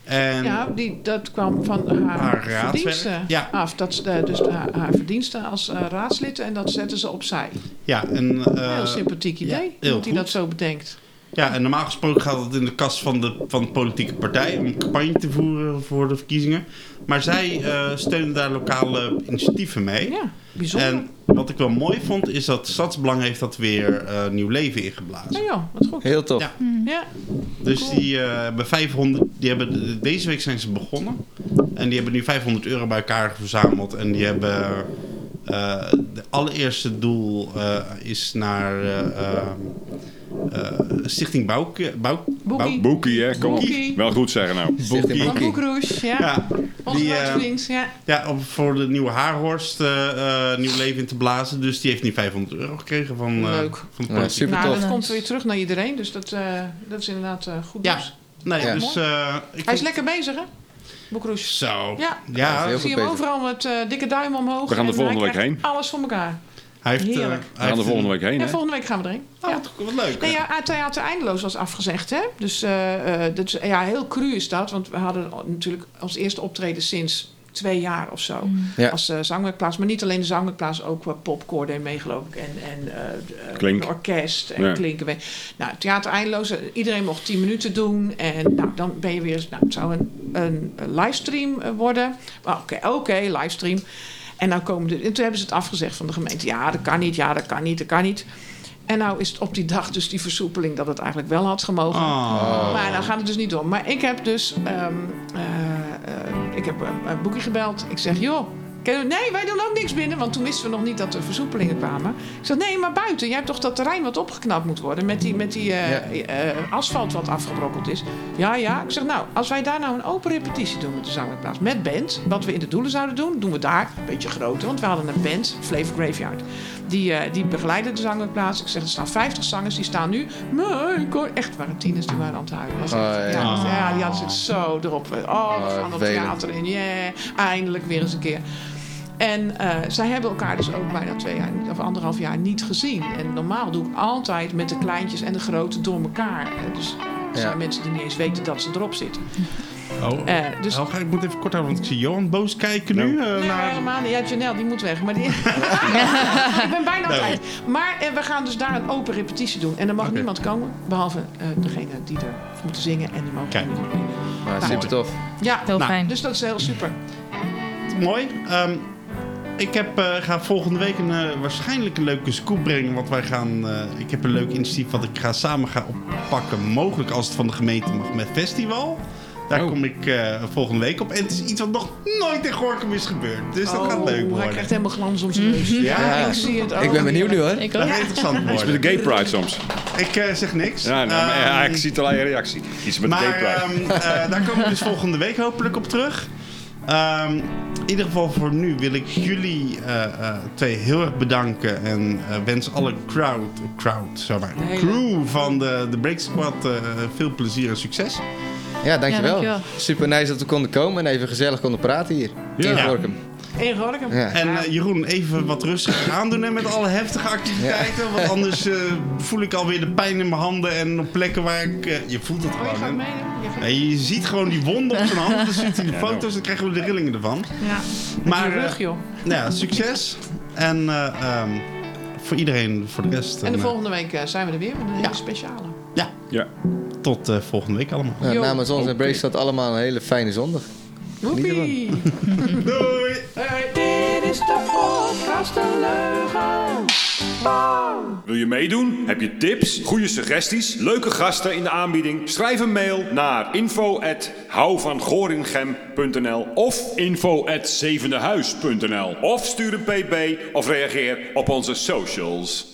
En Ja, die, dat kwam van haar, Haar raadswerk. verdiensten Ja. af. Dat, dus haar, haar verdiensten als raadslid en dat zetten ze opzij. ja, en, eh, Heel sympathiek idee, heel hoe hij dat zo bedenkt. Ja, en normaal gesproken gaat het in de kast van de, van de politieke partij om campagne te voeren voor de verkiezingen. Maar zij eh, steunen daar lokale initiatieven mee. Ja, bijzonder. En wat ik wel mooi vond, is dat Stadsbelang heeft dat weer eh, nieuw leven ingeblazen. Nou ja, wat goed. Heel tof. Ja. Ja, Dus die eh, hebben 500, die hebben, deze week zijn ze begonnen. En die hebben nu 500 euro bij elkaar verzameld. En die hebben, eh de allereerste doel eh, is naar eh, eh, eh, Stichting Bouw... Bouw, Boekie. Boekie, hè? Kom op. Boekie. Wel goed zeggen nou. Stichting van Boekie. Boekroes, ja. Ja, Onze die, eh, ja. ja, om voor de nieuwe Haarhorst eh, eh, nieuw leven in te blazen. Dus die heeft nu 500 euro gekregen van, eh, Leuk. van de Ja, super Nou, tof. dat komt weer terug naar iedereen, dus dat, eh, dat is inderdaad eh, goed Ja. nieuws. Nee, Ja. dus... eh, ik Hij is lekker bezig, hè? Boekroes. Zo. Ja. Ja, heel Ik zie hem bezig. overal met eh, dikke duim omhoog. We gaan er en volgende week heen. Alles voor elkaar. Hij heeft... eh, hij We gaan er volgende week heen, Ja, volgende week gaan we erheen. Oh, ja. wat, wat leuk. Nee, ja, Theater Eindeloos was afgezegd, hè? Dus, eh, eh, dat is- ja, heel cru is dat. Want we hadden natuurlijk ons eerste optreden sinds twee jaar of zo. Ja. Als uh, zangwerkplaats. Maar niet alleen de zangwerkplaats, ook uh, popcore deed mee, geloof ik. En, en uh, Klink. orkest en Ja. klinken. mee. Nou, Theater Eindeloos. Iedereen mocht tien minuten doen. En nou, dan ben je weer... Nou, het zou een, een, een livestream worden. Maar Oké, oké, livestream. En, dan komen de, en toen hebben ze het afgezegd van de gemeente. Ja, dat kan niet. Ja, dat kan niet. Dat kan niet. En nou is het op die dag dus die versoepeling dat het eigenlijk wel had gemogen. Oh. Maar dan gaat het dus niet door. Maar ik heb dus... ehm, eh, eh, ik heb een, een boekje gebeld. Ik zeg, joh... Nee, wij doen ook niks binnen. Want toen wisten we nog niet dat er versoepelingen kwamen. Ik zeg, nee, maar buiten. Jij hebt toch dat terrein wat opgeknapt moet worden. Met die, met die eh, Ja. eh, asfalt wat afgebrokkeld is. Ja, ja. Ik zeg, nou, als wij daar nou een open repetitie doen met de zangwerkplaats. Met band. Wat we in de doelen zouden doen. Doen we daar. Een beetje groter. Want we hadden een band. Flavor Graveyard. Die, eh, die begeleiden de zangwerkplaats. Ik zeg, er staan 50 zangers. Die staan nu... Nee, ik hoor echt waren tieners die waren aan het huilen. Was Oh, ja. ja, ja, die hadden het zo erop. Oh, we Oh, gaan het vervelend. theater in. Yeah, eindelijk weer eens een keer. En eh, zij hebben elkaar dus ook bijna twee jaar of anderhalf jaar niet gezien. En normaal doe ik altijd met de kleintjes en de grote door elkaar. Eh, Dus er zijn Ja. mensen die niet eens weten dat ze erop zitten. Oh. Eh, dus Helga, ik moet even kort houden, want ik zie Johan boos kijken nu. Nou. eh, Nee, naar... helemaal niet. Ja, Janelle, die moet weg. Maar die... ik ben bijna Nee. kwijt. Maar eh, we gaan dus daar een open repetitie doen. En er mag niemand komen, behalve eh, degene die er moeten zingen. En die mogen Kijk. Maar Nou, super tof. Ja, Heel Nou, fijn. dus dat is heel super. Mooi. Ehm, ik heb, eh, ga volgende week een, eh, waarschijnlijk een leuke scoop brengen. Want wij gaan. eh, ik heb een leuk initiatief wat ik ga samen ga oppakken. Mogelijk als het van de gemeente mag met festival. Daar Oh. kom ik eh, volgende week op. En het is iets wat nog nooit in Gorkum is gebeurd. Dus dat gaat Oh, leuk Hij worden. krijgt helemaal glans om zijn neus. Ja. ik zie het ook. Ik ben benieuwd nu hoor. Ik Dat gaat interessant Iets met worden. de gay pride soms. Ik zeg niks. Ja, nou, maar, ja, Ehm, ik zie het al aan je reactie. Iets met de gay Maar pride. ehm, eh, daar komen we dus volgende week hopelijk op terug. Ehm, in ieder geval voor nu wil ik jullie eh, eh, twee heel erg bedanken. En eh, wens alle crowd, crowd zeg maar, crew van de, de Break Squad eh, veel plezier en succes. Ja, dankjewel. Ja, dankjewel. Super nice dat we konden komen en even gezellig konden praten hier. Ja. In. Gorkum. In Gorkum. Ja. En eh, Jeroen, even wat rustiger aandoen hè, met alle heftige activiteiten. Want anders eh, voel ik alweer de pijn in mijn handen en op plekken waar ik... eh, je voelt het Oh, je gewoon. mee? Je gaat- Nee, je ziet gewoon die wonden op zijn handen. Dan ziet hij de Ja, foto's, dan krijgen we de rillingen ervan. Ja. Maar, rug, joh. Nou ja, succes. En eh, ehm, voor iedereen, voor de rest. En de een, volgende week zijn we er weer met een hele speciale. ja, Ja. tot volgende week allemaal. Nou, namens ons en oké. Bracelet allemaal een hele fijne zondag. Woepie! Doei! Hoi. Dit is de podcast een leugen. Wow. Wil je meedoen? Heb je tips, goede suggesties, leuke gasten in de aanbieding? Schrijf een mail naar info of info Of stuur een pb of reageer op onze socials.